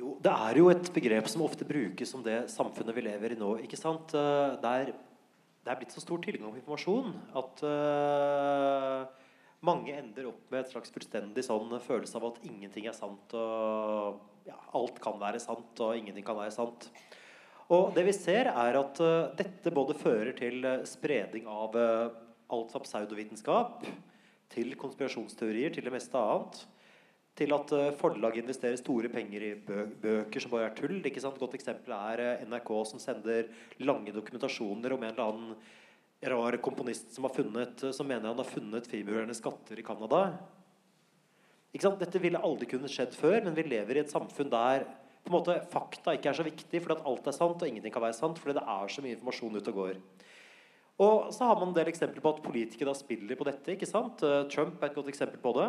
Jo, det er jo et begrep som ofte brukes om det samfunnet vi lever i nå. ikke sant? Eh, det er, det er blitt så stor tilgang på informasjon at uh, mange ender opp med et slags fullstendig sånn følelse av at ingenting er sant, og ja, alt kan være sant, og ingenting kan være sant. Og det vi ser, er at uh, dette både fører til spredning av uh, alt fra pseudovitenskap til konspirasjonsteorier, til det meste annet. Til at forlag investerer store penger i bø bøker som bare er tull. Ikke sant? Godt eksempel er NRK som sender lange dokumentasjoner om en eller annen rar komponist som har funnet Som mener han har funnet fiberhørende skatter i Canada. Dette ville aldri kunne skjedd før, men vi lever i et samfunn der på en måte fakta ikke er så viktig fordi at alt er sant og ingenting kan være sant fordi det er så mye informasjon ute og går. Og så har man en del eksempler på at politikere da spiller på dette. ikke sant? Eh, Trump er et godt eksempel på det.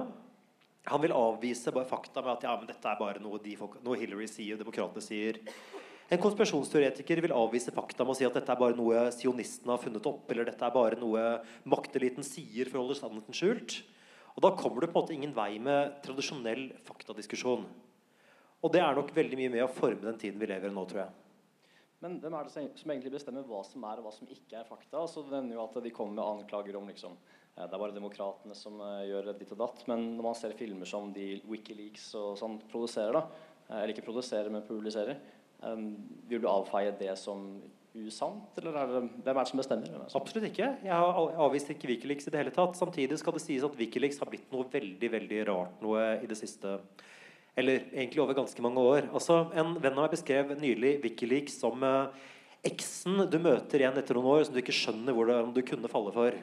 Han vil avvise bare fakta med at ja, men dette er bare noe, folk, noe Hillary sier og demokratene sier. En konspirasjonsteoretiker vil avvise fakta med å si at dette er bare noe sionistene har funnet opp, eller dette er bare noe makteliten sier for å holde sannheten skjult. Og Da kommer du på en måte ingen vei med tradisjonell faktadiskusjon. Og det er nok veldig mye med å forme den tiden vi lever i nå, tror jeg. Men hvem er det som egentlig bestemmer hva som er og hva som ikke er fakta? Altså, det jo at De kommer med anklager om liksom, det er bare demokratene som uh, gjør ditt og datt. Men når man ser filmer som de Wikileaks og sånn produserer, da, uh, eller ikke produserer, men publiserer, vil du avfeie det som usant, eller er det, hvem er det som bestemmer? Absolutt ikke. Jeg har avvist ikke Wikileaks i det hele tatt. Samtidig skal det sies at Wikileaks har blitt noe veldig veldig rart noe i det siste. Eller egentlig over ganske mange år. Altså, en venn av meg beskrev nylig Wikileaks som eksen du møter igjen etter noen år som du ikke skjønner hvordan du kunne falle for.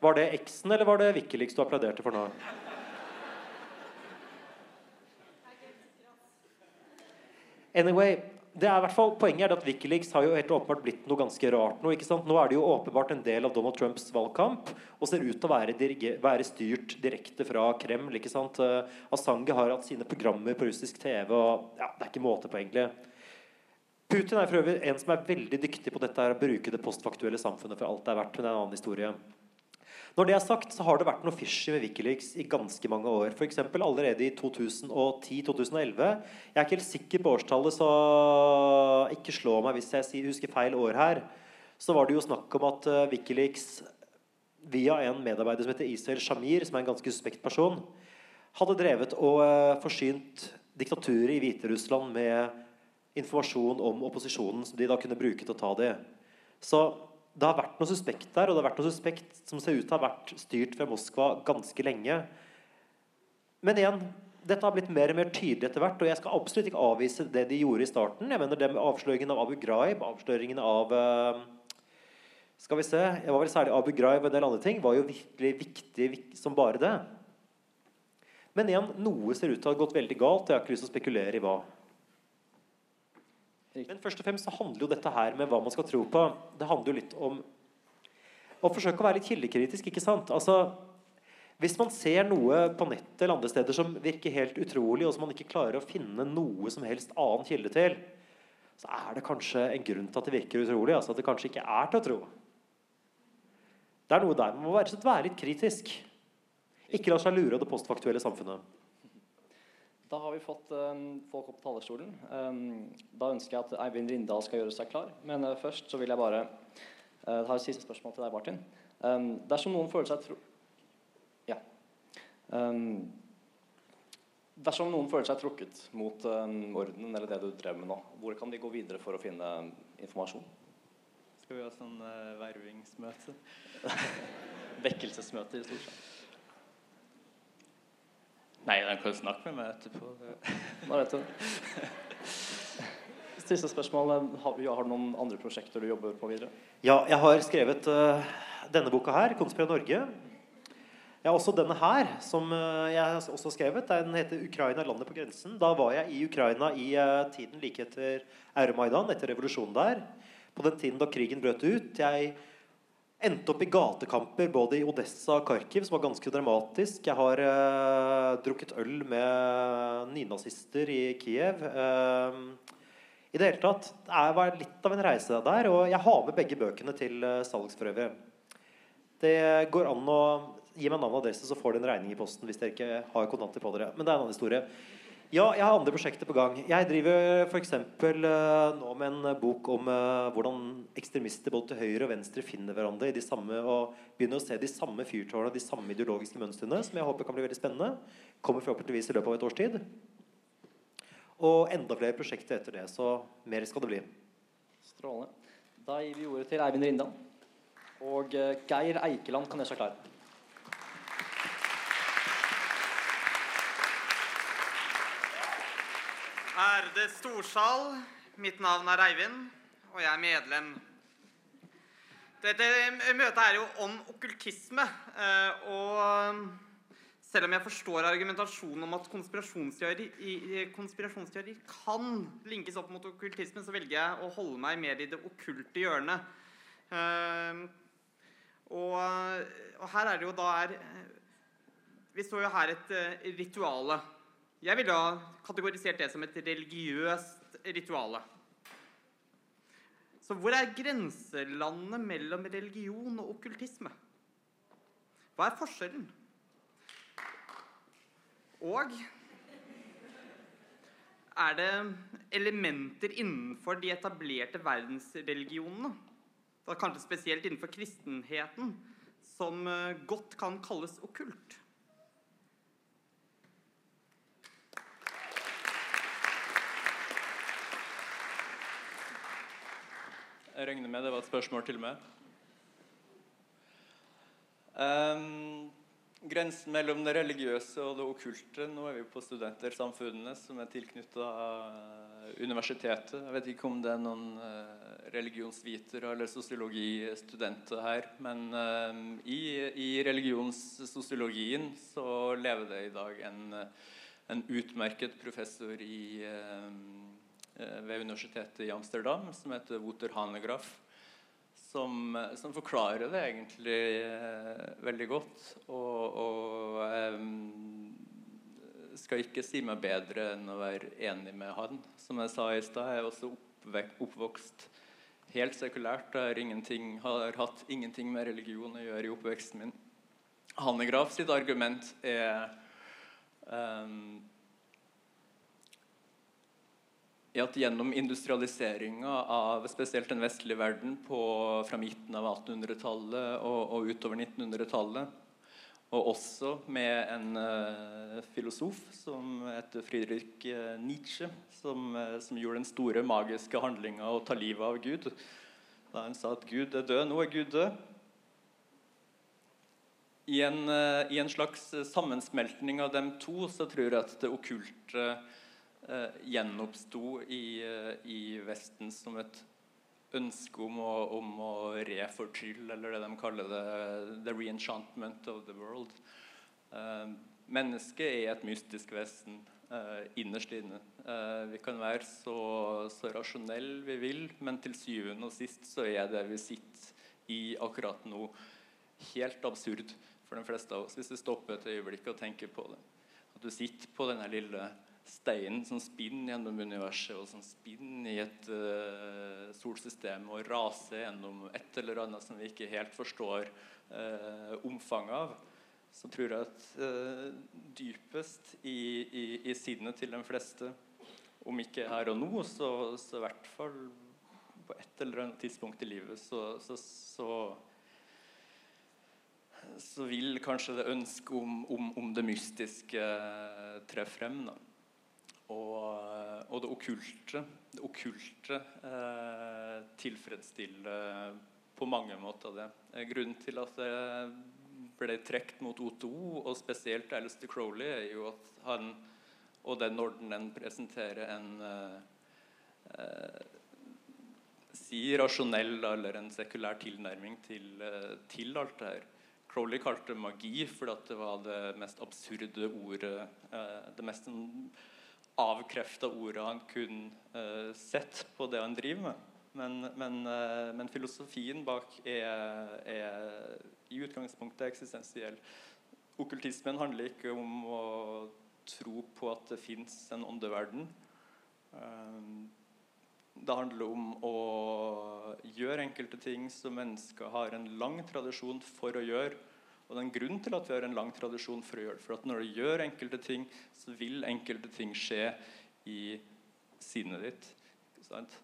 Var det eksen, eller var det Wikileaks du applauderte for nå? Anyway, det er hvert fall Poenget er at Wikileaks har jo helt åpenbart blitt noe ganske rart nå. ikke sant? Nå er det jo åpenbart en del av Donald Trumps valgkamp og ser ut til å være, være styrt direkte fra Kreml. ikke sant? Uh, Assange har hatt sine programmer på russisk TV, og ja, det er ikke måte på, egentlig. Putin er for øvrig en som er veldig dyktig på dette her, å bruke det postfaktuelle samfunnet for alt det er verdt. Men det er en annen historie. Når det er sagt, så har det vært noe fishy med Wikileaks i ganske mange år. F.eks. allerede i 2010-2011. Jeg er ikke helt sikker på årstallet, så ikke slå meg hvis jeg husker feil år her. Så var det jo snakk om at eh, Wikileaks via en medarbeider som heter Israel Shamir, som er en ganske suspekt person, hadde drevet og eh, forsynt diktaturet i Hviterussland med informasjon om opposisjonen som de da kunne bruke til å ta det. Så det har vært noe suspekt der, og det har vært noe suspekt som ser ut til å ha vært styrt fra Moskva ganske lenge. Men igjen, dette har blitt mer og mer tydelig etter hvert, og jeg skal absolutt ikke avvise det de gjorde i starten. Jeg mener det med Avsløringen av Abu Ghraib, avsløringen av uh, Skal vi se Jeg var vel særlig Abu Ghraib og en del andre ting var jo virkelig viktig som bare det. Men igjen, noe ser ut til å ha gått veldig galt, og jeg har ikke lyst til å spekulere i hva. Men først og fremst så handler jo dette her med hva man skal tro på. Det handler jo litt om å forsøke å være litt kildekritisk. ikke sant? Altså, Hvis man ser noe på nettet eller andre steder som virker helt utrolig, og som man ikke klarer å finne noe som helst annen kilde til, så er det kanskje en grunn til at det virker utrolig. altså At det kanskje ikke er til å tro. Det er noe der man må være, litt kritisk. Ikke la seg lure av det postfaktuelle samfunnet. Da har vi fått um, folk opp på talerstolen. Um, da ønsker jeg at Eivind Rindal skal gjøre seg klar. Men uh, først så vil jeg bare uh, ha et siste spørsmål til deg, Martin. Dersom noen føler seg tro... Ja. dersom noen føler seg trukket mot ordenen eller det du drev med nå, hvor kan de gå videre for å finne informasjon? Skal vi ha sånn uh, vervingsmøte? Vekkelsesmøte i Storsand. Nei, den kan snakke med meg etterpå. Da vet du. Siste spørsmål. Har, har, du noen andre prosjekter du jobber på videre? Ja, jeg har skrevet uh, denne boka her, 'Konspira Norge'. Jeg har også denne her, som uh, jeg har også skrevet. Den heter 'Ukraina landet på grensen'. Da var jeg i Ukraina i uh, tiden like etter Euromaidan, etter revolusjonen der. På den tiden da krigen brøt ut. Jeg Endte opp i gatekamper både i Odessa og Kharkiv, som var ganske dramatisk. Jeg har eh, drukket øl med nynazister i Kiev. Eh, I det hele tatt det var litt av en reise der. Og jeg har med begge bøkene til eh, salgs for øvrig. Det går an å gi meg navn og adresse, så får dere en regning i posten hvis dere ikke har kontanter på dere. Men det er en annen historie. Ja, jeg har andre prosjekter på gang. Jeg driver f.eks. Uh, nå med en bok om uh, hvordan ekstremister både til høyre og venstre finner hverandre i de samme, og begynner å se de samme fyrtårnene, de samme ideologiske mønstrene, som jeg håper kan bli veldig spennende. Kommer forhåpentligvis i løpet av et års tid. Og enda flere prosjekter etter det. Så mer skal det bli. Strålende. Da gir vi ordet til Eivind Rindal. Og uh, Geir Eikeland kan gjøre seg klar. Ærede storsal. Mitt navn er Eivind, og jeg er medlem. Dette møtet er jo om okkultisme. Eh, og selv om jeg forstår argumentasjonen om at konspirasjonsteorier konspirasjonsteori kan linkes opp mot okkultisme, så velger jeg å holde meg mer i det okkulte hjørnet. Eh, og, og her er det jo da er Vi står jo her et rituale. Jeg ville ha kategorisert det som et religiøst rituale. Så hvor er grenselandet mellom religion og okkultisme? Hva er forskjellen? Og er det elementer innenfor de etablerte verdensreligionene, da kanskje spesielt innenfor kristenheten, som eh, godt kan kalles okkult? Jeg regner med det var et spørsmål til meg. Um, grensen mellom det religiøse og det okkulte Nå er vi på Studentersamfunnene, som er tilknytta eh, universitetet. Jeg vet ikke om det er noen uh, religionsvitere eller sosiologistudenter her. Men um, i, i religionssosiologien så lever det i dag en, en utmerket professor i Eh, ved universitetet i Amsterdam som heter Wouter Hanegraaff. Som, eh, som, forklarer det egentlig eh, veldig godt. Og, og eh, skal ikke si meg bedre enn å være enig med han. Som jeg sa i stad, jeg er også oppvokst helt sekulært. Jeg har, hatt ingenting med religion å gjøre i oppveksten min. Hanegraff sitt argument er um, i at gjennom industrialiseringa av spesielt den vestlige verden på, fra midten av 1800-tallet og, og, utover 1900-tallet, og også med en uh, filosof som heter Friedrich uh, Nietzsche, som, uh, som, gjorde den store magiske handlinga å ta livet av Gud. Da han sa at Gud er død. Nå er Gud død. I en, I en slags sammensmeltning av dem to så tror jeg at det okkulte eh, gjenoppsto i, eh, i, Vesten som et ønske om å, om å refortrylle, eller det de kaller det the reenchantment of the world. Eh, mennesket er et mystisk vesen eh, innerst inne. Eh, vi kan være så, så rasjonelle vi vil, men til syvende og sist så er det vi sitter i akkurat nå, helt absurd for de fleste av oss, hvis vi stopper et øyeblikk og tenker på det. At du sitter på denne lille steinen som spinner gjennom universet, og som spinner i et uh, solsystem og raser gjennom et eller annet som vi ikke helt forstår uh, omfanget av, så tror jeg at uh, dypest i, i, i, sinnet til de fleste, om ikke her og nå, så, så i hvert fall på et eller annet tidspunkt i livet, så, så, så så vil kanskje det ønsket om, om, om, det mystiske tre frem. Da. Og, og det okkulte, det okkulte eh, tilfredsstiller på mange måter det. Eh, grunnen til at det ble trukket mot O2, og spesielt Alistair Crowley, er jo at han og den ordenen presenterer en eh, eh, si rasjonell eller en sekulær tilnærming til, eh, til alt det her. Crowley kalte det magi fordi det var det mest absurde ordet. Eh, det mest avkrefta ordet han kun uh, sett på det han driver med. Men, men, uh, men filosofien bak er, er, i utgangspunktet eksistensiell. Okkultismen handler ikke om å tro på at det fins en åndeverden. Um, det handler om å gjøre enkelte ting som mennesker har en lang tradisjon for å gjøre, Og det er en grunn til at vi har en lang tradisjon for å gjøre det. For at når du gjør enkelte ting, så vil enkelte ting skje i sinnet ditt. Ikke sant?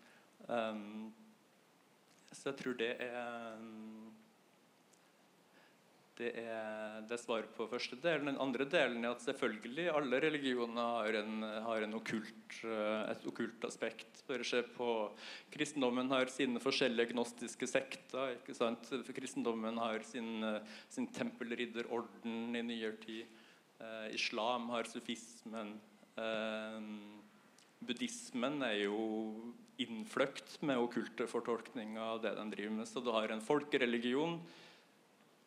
Um, så jeg tror det er det er, det svaret på første delen. Den andre delen er at selvfølgelig alle religioner har, en, har en okkult, et okkult aspekt. Bare se på Kristendommen har sine forskjellige gnostiske sekter. ikke sant? Kristendommen har sin, sin tempelridderorden i nyere tid. Eh, islam har sufismen. Eh, buddhismen er jo innfløkt med okkulte fortolkninger av det de driver med. Så du har en folkereligion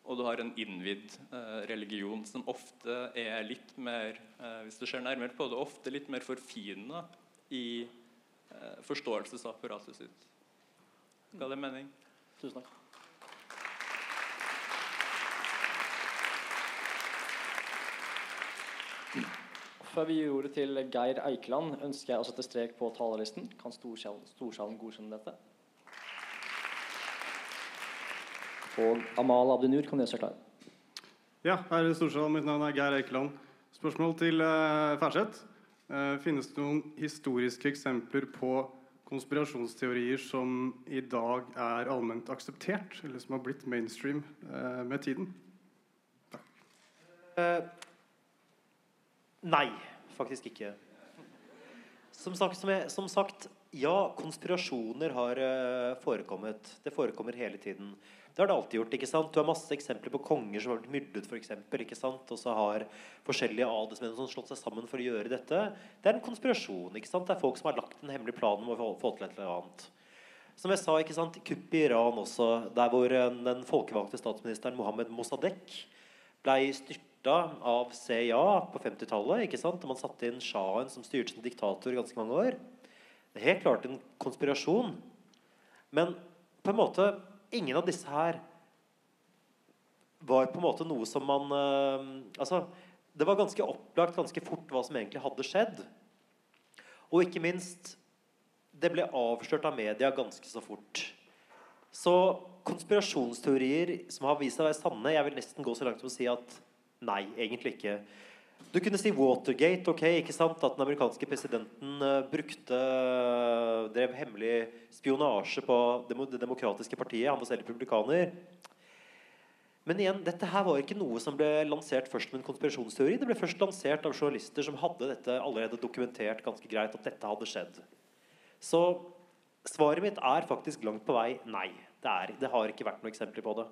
og du har en innvidd eh, religion som ofte er litt mer eh, Hvis du ser nærmere på det, ofte litt mer forfina i eh, forståelsesapparatet sitt. Ga det mening? Tusen takk. Før vi gir ordet til Geir Eikeland, ønsker jeg å sette strek på talerlisten. Kan storsalen, storsalen godkjenne dette? Og Amal Abdinur kan gjøre seg klar. Ja, her i Storsalen. Mitt navn er Geir Eikeland. Spørsmål til uh, Færseth. Uh, finnes det noen historiske eksempler på konspirasjonsteorier som i dag er allment akseptert, eller som har blitt mainstream uh, med tiden? nei, faktisk ikke. Som sagt, som, jeg, som sagt ja, konspirasjoner har forekommet. Det forekommer hele tiden. Det har det alltid gjort. ikke sant? Du har masse eksempler på konger som har blitt myrdet, for eksempel, ikke sant? Og så har forskjellige adelsmenn som slått seg sammen for å gjøre dette. Det er en konspirasjon. ikke sant? Det er folk som har lagt en hemmelig plan om å få til et eller annet. Som jeg sa, ikke sant, kupp i Iran også, der hvor eh, den folkevalgte statsministeren Mohammed Mossadegh ble styrta av CIA på 50-tallet. ikke sant? Og man satte inn sjahen som styrte som diktator i ganske mange år. Det er helt klart en konspirasjon. Men på en måte ingen av disse her var på en måte noe som man uh, Altså, det var ganske opplagt ganske fort hva som egentlig hadde skjedd. Og ikke minst Det ble avslørt av media ganske så fort. Så konspirasjonsteorier som har vist seg å være sanne Jeg vil nesten gå så langt som å si at nei, egentlig ikke. Du kunne si Watergate. ok, ikke sant, At den amerikanske presidenten uh, brukte uh, drev hemmelig spionasje på Det demokratiske partiet. Han var selv republikaner. Men igjen, dette her var ikke noe som ble lansert først med en konspirasjonsteori. Det ble først lansert av journalister som hadde dette allerede dokumentert ganske greit. at dette hadde skjedd. Så svaret mitt er faktisk langt på vei nei. Det, er, det har ikke vært noen eksempler på det.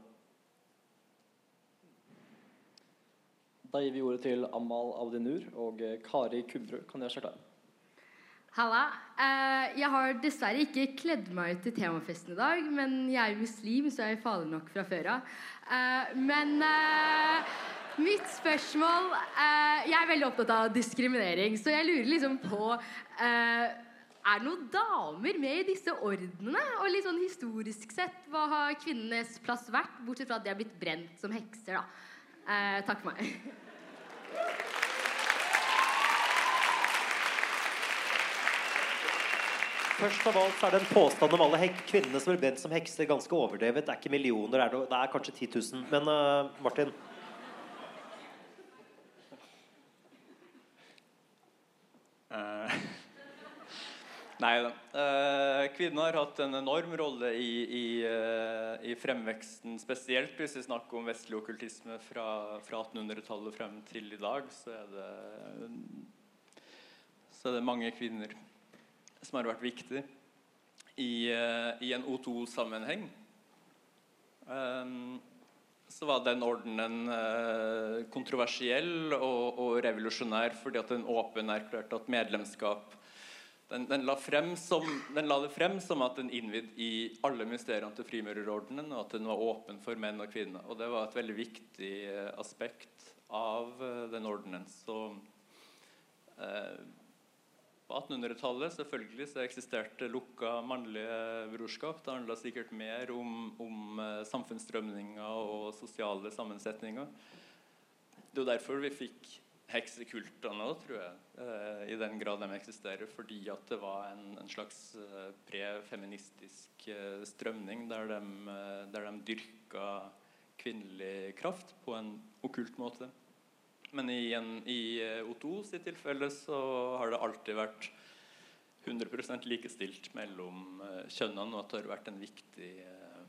Da gir vi ordet til Amal Audinur og eh, Kari Kubru. Kan gjøre starte? Halla. Eh, jeg har dessverre ikke kledd meg ut til temafesten i dag, men jeg er muslim, så jeg er farlig nok fra før av. Eh, men mitt spørsmål Jeg er veldig opptatt av diskriminering, så jeg lurer liksom på Er det noen damer med i disse ordenene? Og litt sånn historisk sett, hva har kvinnenes plass vært? Bortsett fra at de har blitt brent som hekser, da. takk for meg. Først av alt så er det en påstand om alle kvinnene som blir brent som hekser, ganske overdrevet. Det er ikke millioner, det er, det er kanskje 10 000. Men uh, Martin? Uh, nei da. Uh, kvinner har hatt en enorm rolle i, i, uh, i, fremveksten, spesielt hvis vi snakker om vestlig okkultisme fra, fra 1800-tallet frem til i dag. Så er det, så er det mange kvinner som har vært viktige i, uh, i en O2-sammenheng. Um, så var den ordenen kontroversiell og, og, revolusjonær fordi at den åpen erklærte at medlemskap den, den, la som, den, la det frem som at den innvidd i alle mysteriene til frimurerordenen, og at den var åpen for menn og kvinner. Og det var et veldig viktig uh, aspekt av den ordenen. Så på 1800-tallet selvfølgelig så eksisterte lukka mannlige brorskap. Det handla sikkert mer om, om uh, samfunnsstrømninger og sosiale sammensetninger. Det er jo derfor vi fikk heksekultene tror jeg, uh, i den grad de eksisterer. Fordi at det var en, en slags uh, prefeministisk strømning der de, der de dyrka kvinnelig kraft på en okkult måte. Men i, en, i eh, O2 sitt tilfelle så har det alltid vært 100 likestilt mellom eh, kjønnene, og at det har vært en viktig, eh,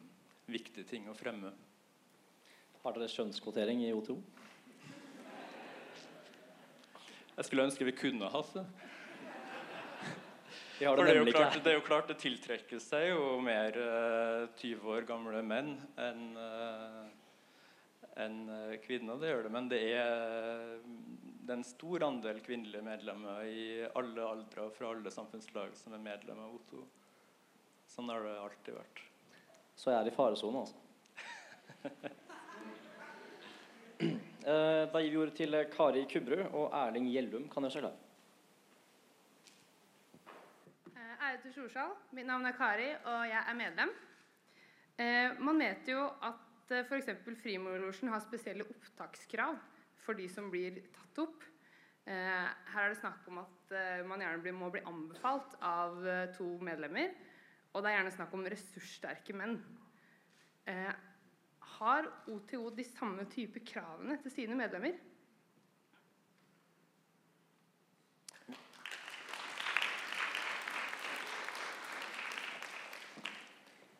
viktig ting å fremme. Har dere kjønnskvotering i O2? Jeg skulle ønske vi kunne hatt det. Det det er, jo klart, det er jo klart det tiltrekker seg jo mer uh, 20 år gamle menn enn uh, en, eh, kvinner. Det gjør det. Men det er, det er en stor andel kvinnelige medlemmer i alle aldre og fra alle samfunnslag som er medlem av O2. Sånn har det alltid vært. Så jeg er i faresonen, altså. Eh, Da gir vi ordet til Kari Kubru og Erling Gjellum. Kan gjøre seg klar. Eh, Ærede Storsal, mitt navn er Kari, og jeg er medlem. Eh, man vet jo at eh, f.eks. Frimorlosjen har spesielle opptakskrav for de som blir tatt opp. Eh, her er det snakk om at eh, man gjerne må bli anbefalt av eh, to medlemmer. Og det er gjerne snakk om ressurssterke menn. Har OTO de samme type kravene til sine medlemmer?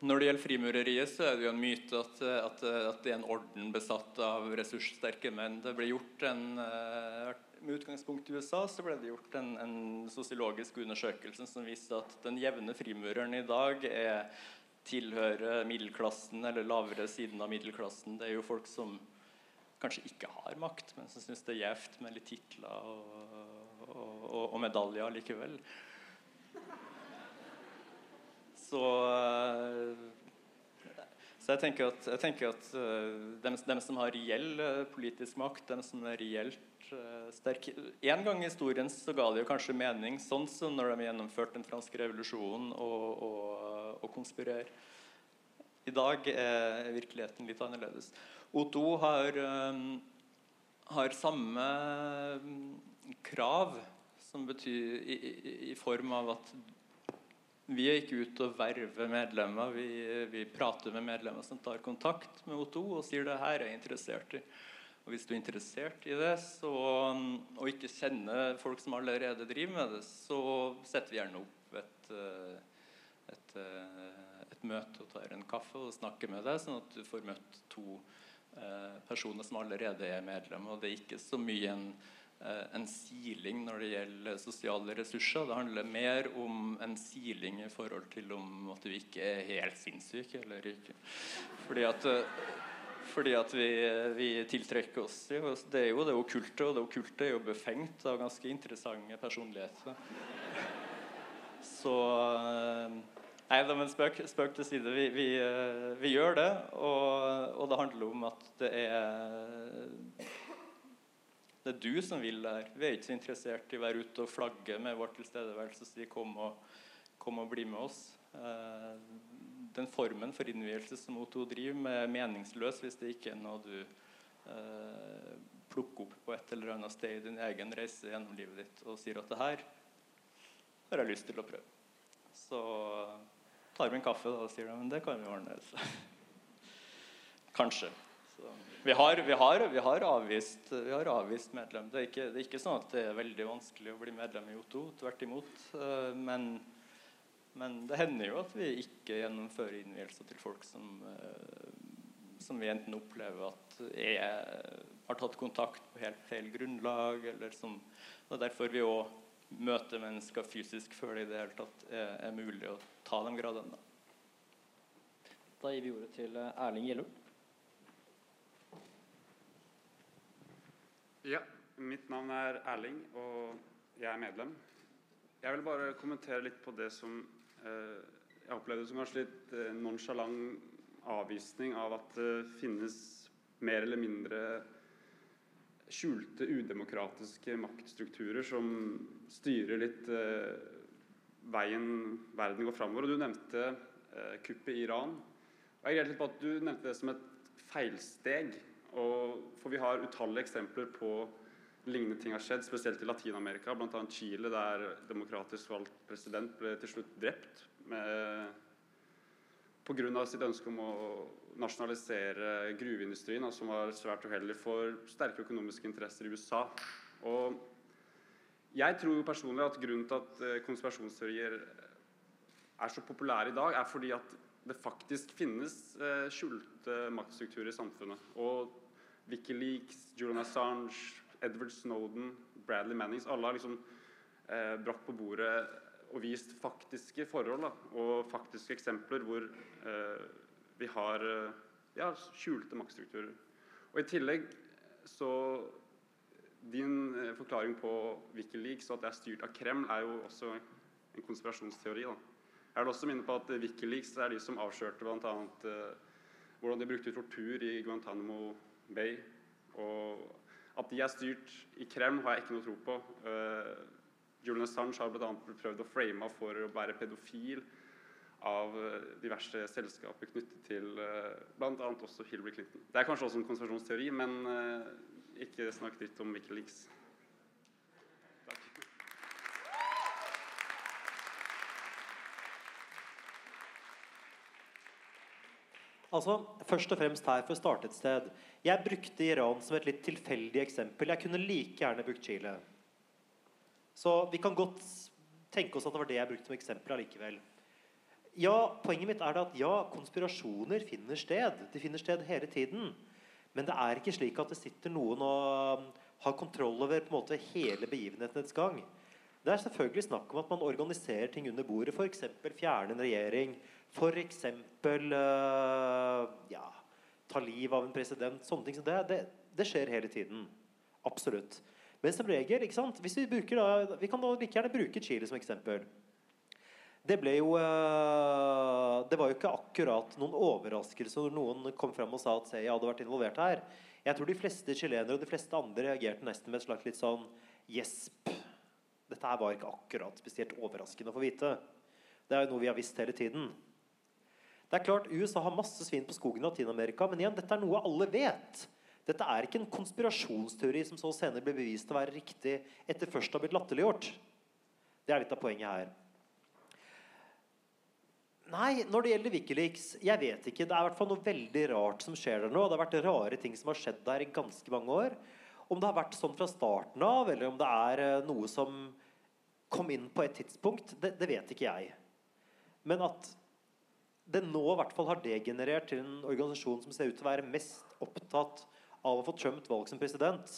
Når det gjelder frimureriet, så er det jo en myte at, at, at det er en orden besatt av ressurssterke menn. Det ble gjort en, eh, Med utgangspunkt i USA så ble det gjort en, en sosiologisk undersøkelse som viste at den jevne frimureren i dag er, tilhører middelklassen eller lavere siden av middelklassen. Det er jo folk som kanskje ikke har makt, men som syns det er gjevt med litt titler og, og, og, og medaljer likevel. Så, eh, så jeg tenker at, jeg tenker at eh, dem, dem som har reell eh, politisk makt, dem som er reelt sterke En gang i historien så ga det jo kanskje mening, sånn som når de gjennomførte den franske revolusjonen og, og, og konspirere. I dag er virkeligheten litt annerledes. O2 har, eh, har samme mm, krav som betyr i, i, i form av at vi er ikke ute og verver medlemmer. Vi, vi prater med medlemmer som tar kontakt med O2 og sier det her er jeg interessert i. Og Hvis du er interessert i det så, og ikke kjenner folk som allerede driver med det, så setter vi gjerne opp et, eh, et, eh, møte og tar en kaffe og snakker med deg, sånn at du får møtt to eh, personer som allerede er medlem. Og det er ikke så mye en eh, en siling når det gjelder sosiale ressurser. Det handler mer om en siling i forhold til om at du ikke er helt sinnssyk eller ikke. Fordi at, fordi at vi, vi tiltrekker oss Det er jo det okkulte, og det okkulte er jo befengt av ganske interessante personligheter. Så Nei, da, men spøk, spøk til side. Vi, vi, eh, vi gjør det, og, og det handler om at det er det er du som vil der. Vi er ikke så interessert i å være ute og flagge med vår tilstedeværelse og si 'kom og, kom og bli med oss'. Eh, den formen for innvielse som O2 driver med, er meningsløs hvis det ikke er noe du eh, plukker opp på et eller annet sted i din egen reise gjennom livet ditt og sier at 'det her har jeg lyst til å prøve'. Så tar vi en kaffe da, og sier de, men det kan vi ordne. Så. Kanskje. Så. Vi, har, vi, har, vi, har avvist, vi har avvist medlem. Det er, ikke, det er ikke sånn at det er veldig vanskelig å bli medlem i O2. Tvert imot. Eh, Men, men det hender jo at vi ikke gjennomfører innvielser til folk som, eh, som vi enten opplever at er, har tatt kontakt på helt feil grunnlag, eller som Det er derfor vi òg møter mennesker fysisk før det i det hele tatt er, er mulig å ta de gradene. Da. Da gir vi ordet til eh, Erling Gjellum. Ja, mitt navn er Erling, og jeg er medlem. Jeg vil bare kommentere litt på det som eh, jeg opplevde som kanskje litt eh, nonsjalant avvisning av at det finnes mer eller mindre skjulte, udemokratiske maktstrukturer som styrer litt eh, veien verden går framover. Og du nevnte eh, kuppet i Iran. Og jeg litt på at du nevnte det som et feilsteg. Og, for vi har utallige eksempler på lignende ting har skjedd, spesielt i Latin-Amerika, bl.a. Chile, der demokratisk valgt president ble til slutt drept med pga. sitt ønske om å nasjonalisere gruveindustrien, altså, som var svært uheldig for sterke økonomiske interesser i USA. Og jeg tror personlig at grunnen til at eh, konspirasjonsteorier er så populære i dag, er fordi at det faktisk finnes eh, skjulte maktstrukturer i samfunnet. Og Wikileaks, Julian Assange, Edward Snowden, Bradley Mannings Alle har liksom eh, brakt på bordet og vist faktiske forhold da, og faktiske eksempler hvor eh, vi har eh, ja, skjulte maktstrukturer. Og I tillegg så Din eh, forklaring på Wikileaks og at det er styrt av Kreml, er jo også en konspirasjonsteori. da. Jeg vil også minne på at Wikileaks er de som avslørte bl.a. Eh, hvordan de brukte tortur i Guantánamo Bay. Og at de er styrt i Kreml, har jeg ikke noe tro på. Uh, Julian Assange har bl.a. prøvd å frame for å være pedofil av eh, diverse selskaper knyttet til uh, bl.a. også Hillary Clinton. Det er kanskje også en konspirasjonsteori, men uh, ikke snakk dritt om Wikileaks. Altså, først og fremst her for å starte et sted. Jeg brukte Iran som et litt tilfeldig eksempel. Jeg kunne like gjerne brukt Chile. Så vi kan godt tenke oss at det var det jeg brukte som eksempel allikevel. Ja, Poenget mitt er at ja, konspirasjoner finner sted. De finner sted hele tiden. Men det er ikke slik at det sitter noen og um, har kontroll over på en måte hele begivenhetenes gang. Det er selvfølgelig snakk om at man organiserer ting under bordet. F.eks. fjerne en regjering. F.eks. Uh, ja, ta livet av en president. Sånne ting som det, det. Det skjer hele tiden. Absolutt. Men som regel, ikke sant? Hvis vi, da, vi kan da like gjerne bruke Chile som eksempel. Det ble jo uh, Det var jo ikke akkurat noen overraskelse når noen kom frem og sa at jeg hadde vært involvert her. Jeg tror de fleste chilenere og de fleste andre reagerte nesten med et slags litt sånn gjesp. Dette her var ikke akkurat spesielt overraskende å få vite. Det er jo noe vi har visst hele tiden. Det er klart USA har masse svin på skogen i Latin-Amerika, men igjen, dette er noe alle vet. Dette er ikke en konspirasjonsteori som så senere ble bevist å være riktig etter først å ha blitt latterliggjort. Det er litt av poenget her. Nei, når det gjelder Wikileaks, jeg vet ikke. Det er i hvert fall noe veldig rart som skjer der nå. Det har vært rare ting som har skjedd der i ganske mange år. Om det har vært sånn fra starten av, eller om det er eh, noe som kom inn på et tidspunkt, det, det vet ikke jeg. Men at det nå i hvert fall har degenerert til en organisasjon som ser ut til å være mest opptatt av å få Trump valgt som president,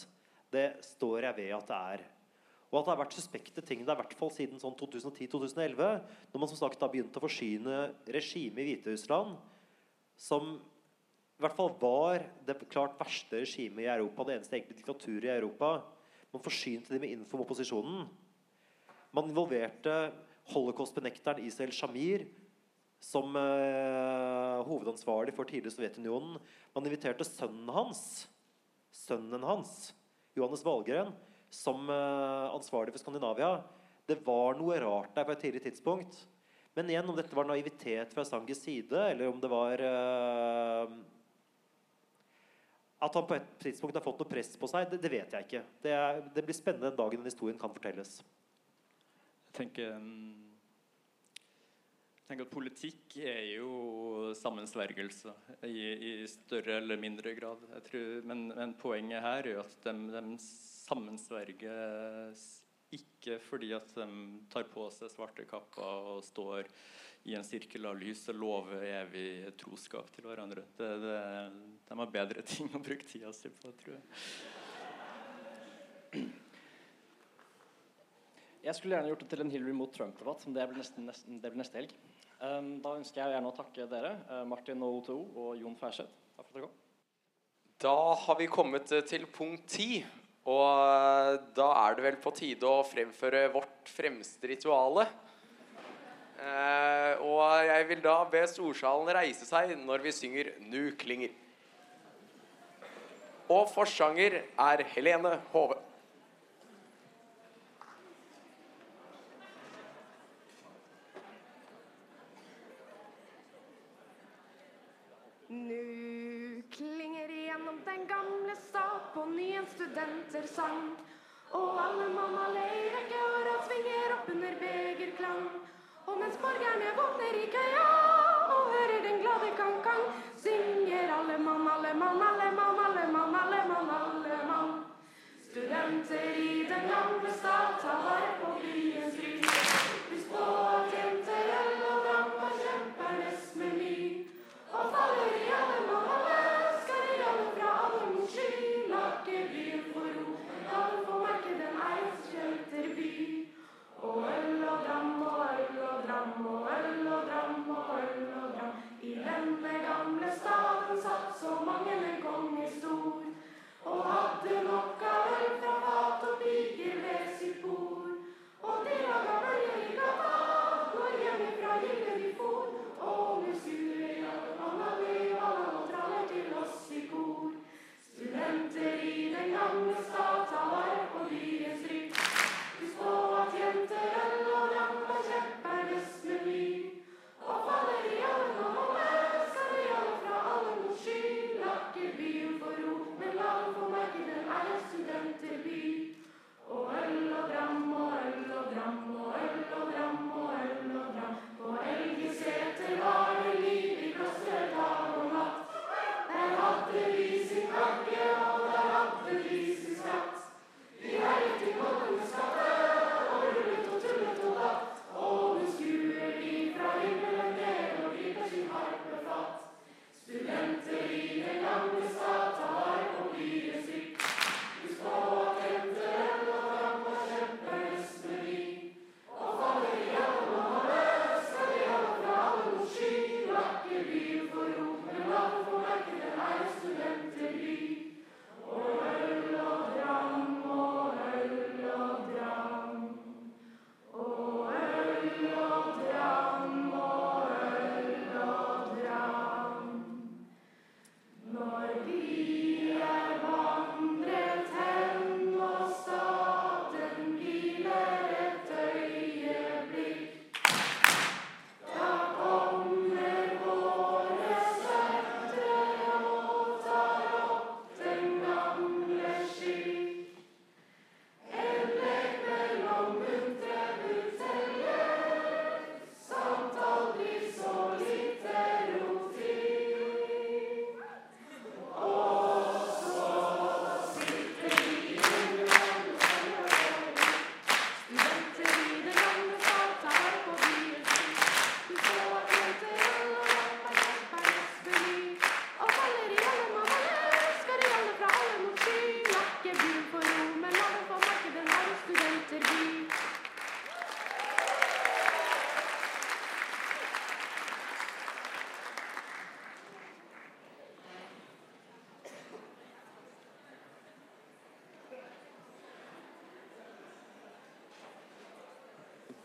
det står jeg ved at det er. Og at det har vært suspekte ting det er i hvert fall siden sånn 2010-2011, når man som sagt har begynt å forsyne regimet i Hviterussland, som i hvert fall var det klart verste regimet i Europa, det eneste egentlig diktaturet i Europa. Man forsynte dem med info om opposisjonen. Man involverte holocaust-benekteren Israel Shamir som uh, hovedansvarlig for tidligere Sovjetunionen. Man inviterte sønnen hans sønnen hans, Johannes Valgren, som uh, ansvarlig for Skandinavia. Det var noe rart der på et tidlig tidspunkt. Men igjen, om dette var naivitet fra Sanges side, eller om det var uh, At han på et tidspunkt har fått noe press på seg, det, det vet jeg ikke. Det, er, det, blir spennende den dagen den historien kan fortelles. Jeg tenker um tenker at Politikk er jo sammensvergelse i, i større eller mindre grad. Tror, men, men, poenget her er jo at de, de sammensverges ikke fordi at de tar på seg svarte kapper og står i en sirkel av lys og lover evig troskap til hverandre. Det, det, de har bedre ting å bruke tida si på, tror jeg. Jeg skulle gjerne gjort det til en Hillary mot Trump-debatt, men det blir, nesten, nesten, det blir neste helg. Um, da ønsker jeg gjerne å takke dere, Martin Martin O2 og Jon Færseth. Takk for at dere kom. Da har vi kommet eh, til punkt ti. Og eh, da er det vel på tide å fremføre vårt fremste rituale. Uh, og jeg vil da be storsalen reise seg når vi synger 'Nu klinger'. Og forsanger er Helene Hove. studentersang. Og alle mann av leiregøra svinger opp under begerklang. Og mens borgerne våkner i køya og hører den glade kan-kan, synger alle mann, alle mann, alle mann, alle mann, alle mann, alle mann. Studenter i den gamle stad tar vare på byens ry. Vi spår at jenter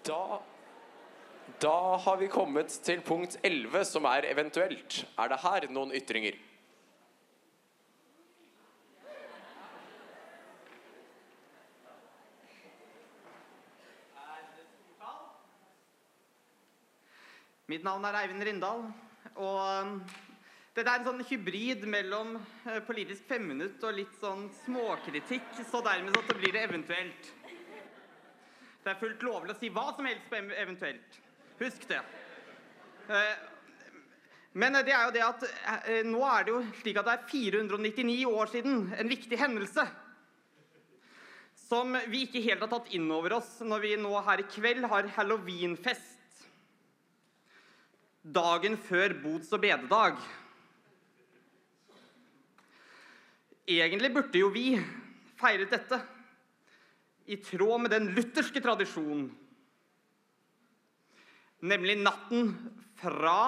Da Da har vi kommet til punkt 11, som er eventuelt. Er det her noen ytringer? Mitt navn er Eivind Rindal, og um, dette er en sånn hybrid mellom eh, politisk femminutt og litt sånn småkritikk, så dermed så blir det eventuelt. Det er fullt lovlig å si hva som helst på eventuelt. Husk det. Eh, Men det er jo det at eh, nå er det jo slik at det er 499 år siden en viktig hendelse som vi ikke helt har tatt inn over oss når vi nå her i kveld har halloweenfest. Dagen før bods- og bededag. Egentlig burde jo vi feiret dette i tråd med den lutherske tradisjonen. Nemlig natten fra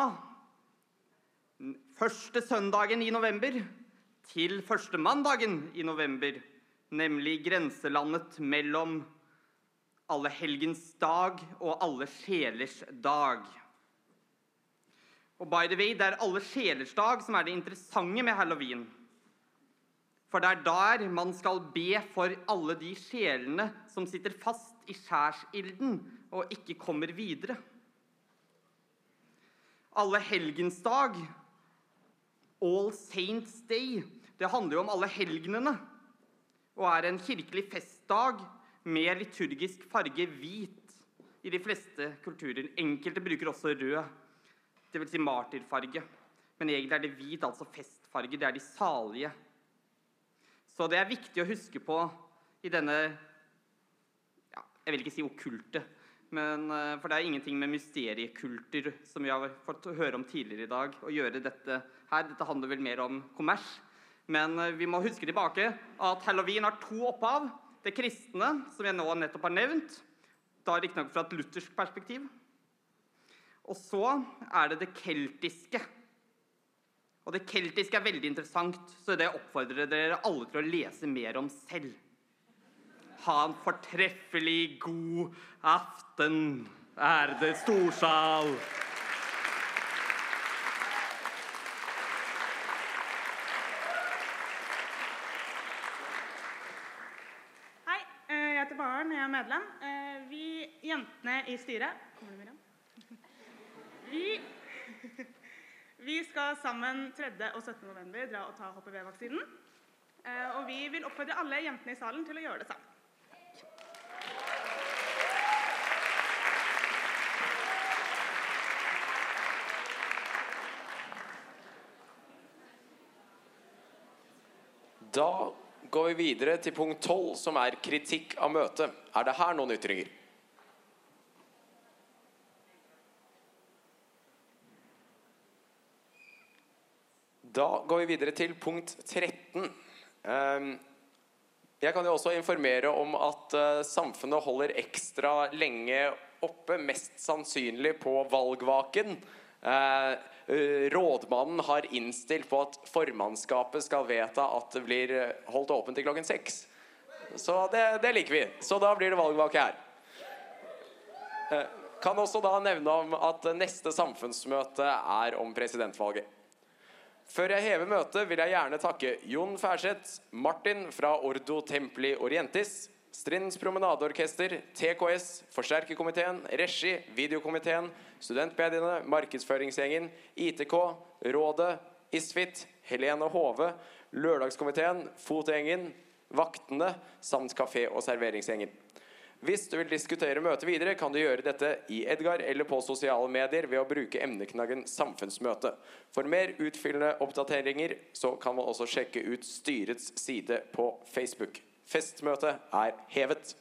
første søndagen i november til første mandagen i november. Nemlig grenselandet mellom alle helgens dag og alle sjelers dag. Og by the way, det er alle sjelers dag som er det interessante med halloween. For det er der man skal be for alle de sjelene som sitter fast i skjærsilden og ikke kommer videre. Alle helgens dag, All Saints Day, det handler jo om alle helgenene. Og er en kirkelig festdag med liturgisk farge hvit i de fleste kulturer. Enkelte bruker også rød, dvs. Si martyrfarge. Men egentlig er det hvit, altså festfarge. Det er de salige. Så det er viktig å huske på i denne ja, Jeg vil ikke si okkulte, men, eh, for det er ingenting med mysteriekulter som vi har fått høre om tidligere i dag, å gjøre dette her. Dette handler vel mer om kommers. Men eh, vi må huske tilbake at halloween har to opphav. Det kristne, som jeg nå nettopp har nevnt, da riktignok fra et luthersk perspektiv. Og så er det det keltiske. Og det keltiske er veldig interessant, så det oppfordrer jeg dere alle til å lese mer om selv. Ha en fortreffelig god aften, ærede storsal. Hei, eh, jeg heter Maren, jeg er medlem. Eh, Vi jentene i styret Kommer du, Miriam? Vi, vi skal sammen 3. og 17. november dra og ta HPV-vaksinen. Eh, Og vi vil oppfordre alle jentene i salen til å gjøre det samme. Da går vi videre til punkt 12, som er kritikk av møtet. Er det her noen ytringer? Da går vi videre til punkt 13. Ehm, Jeg kan jo også informere om at eh, samfunnet holder ekstra lenge oppe, mest sannsynlig på valgvaken. Eh, rådmannen har innstilt på at formannskapet skal vedta at det blir eh, holdt åpent til klokken seks. Så det, det liker vi. Så da blir det valgvake her. Kan også da nevne om at neste samfunnsmøte er om presidentvalget. Før jeg hever møtet, vil jeg gjerne takke Jon Færseth, Martin fra Ordo Templi Orientis, Strinds Promenadeorkester, TKS, Forsterkerkomiteen, Regi, Videokomiteen, Studentmediene, Markedsføringsgjengen, ITK, Rådet, Isfit, Helene Hove, Lørdagskomiteen, Fotgjengen, Vaktene samt kafé- og serveringsgjengen. Hvis du vil diskutere møtet videre, kan du gjøre dette i Edgar eller på sosiale medier ved å bruke emneknaggen 'Samfunnsmøte'. For mer utfyllende oppdateringer så kan man også sjekke ut styrets side på Facebook. Festmøtet er hevet.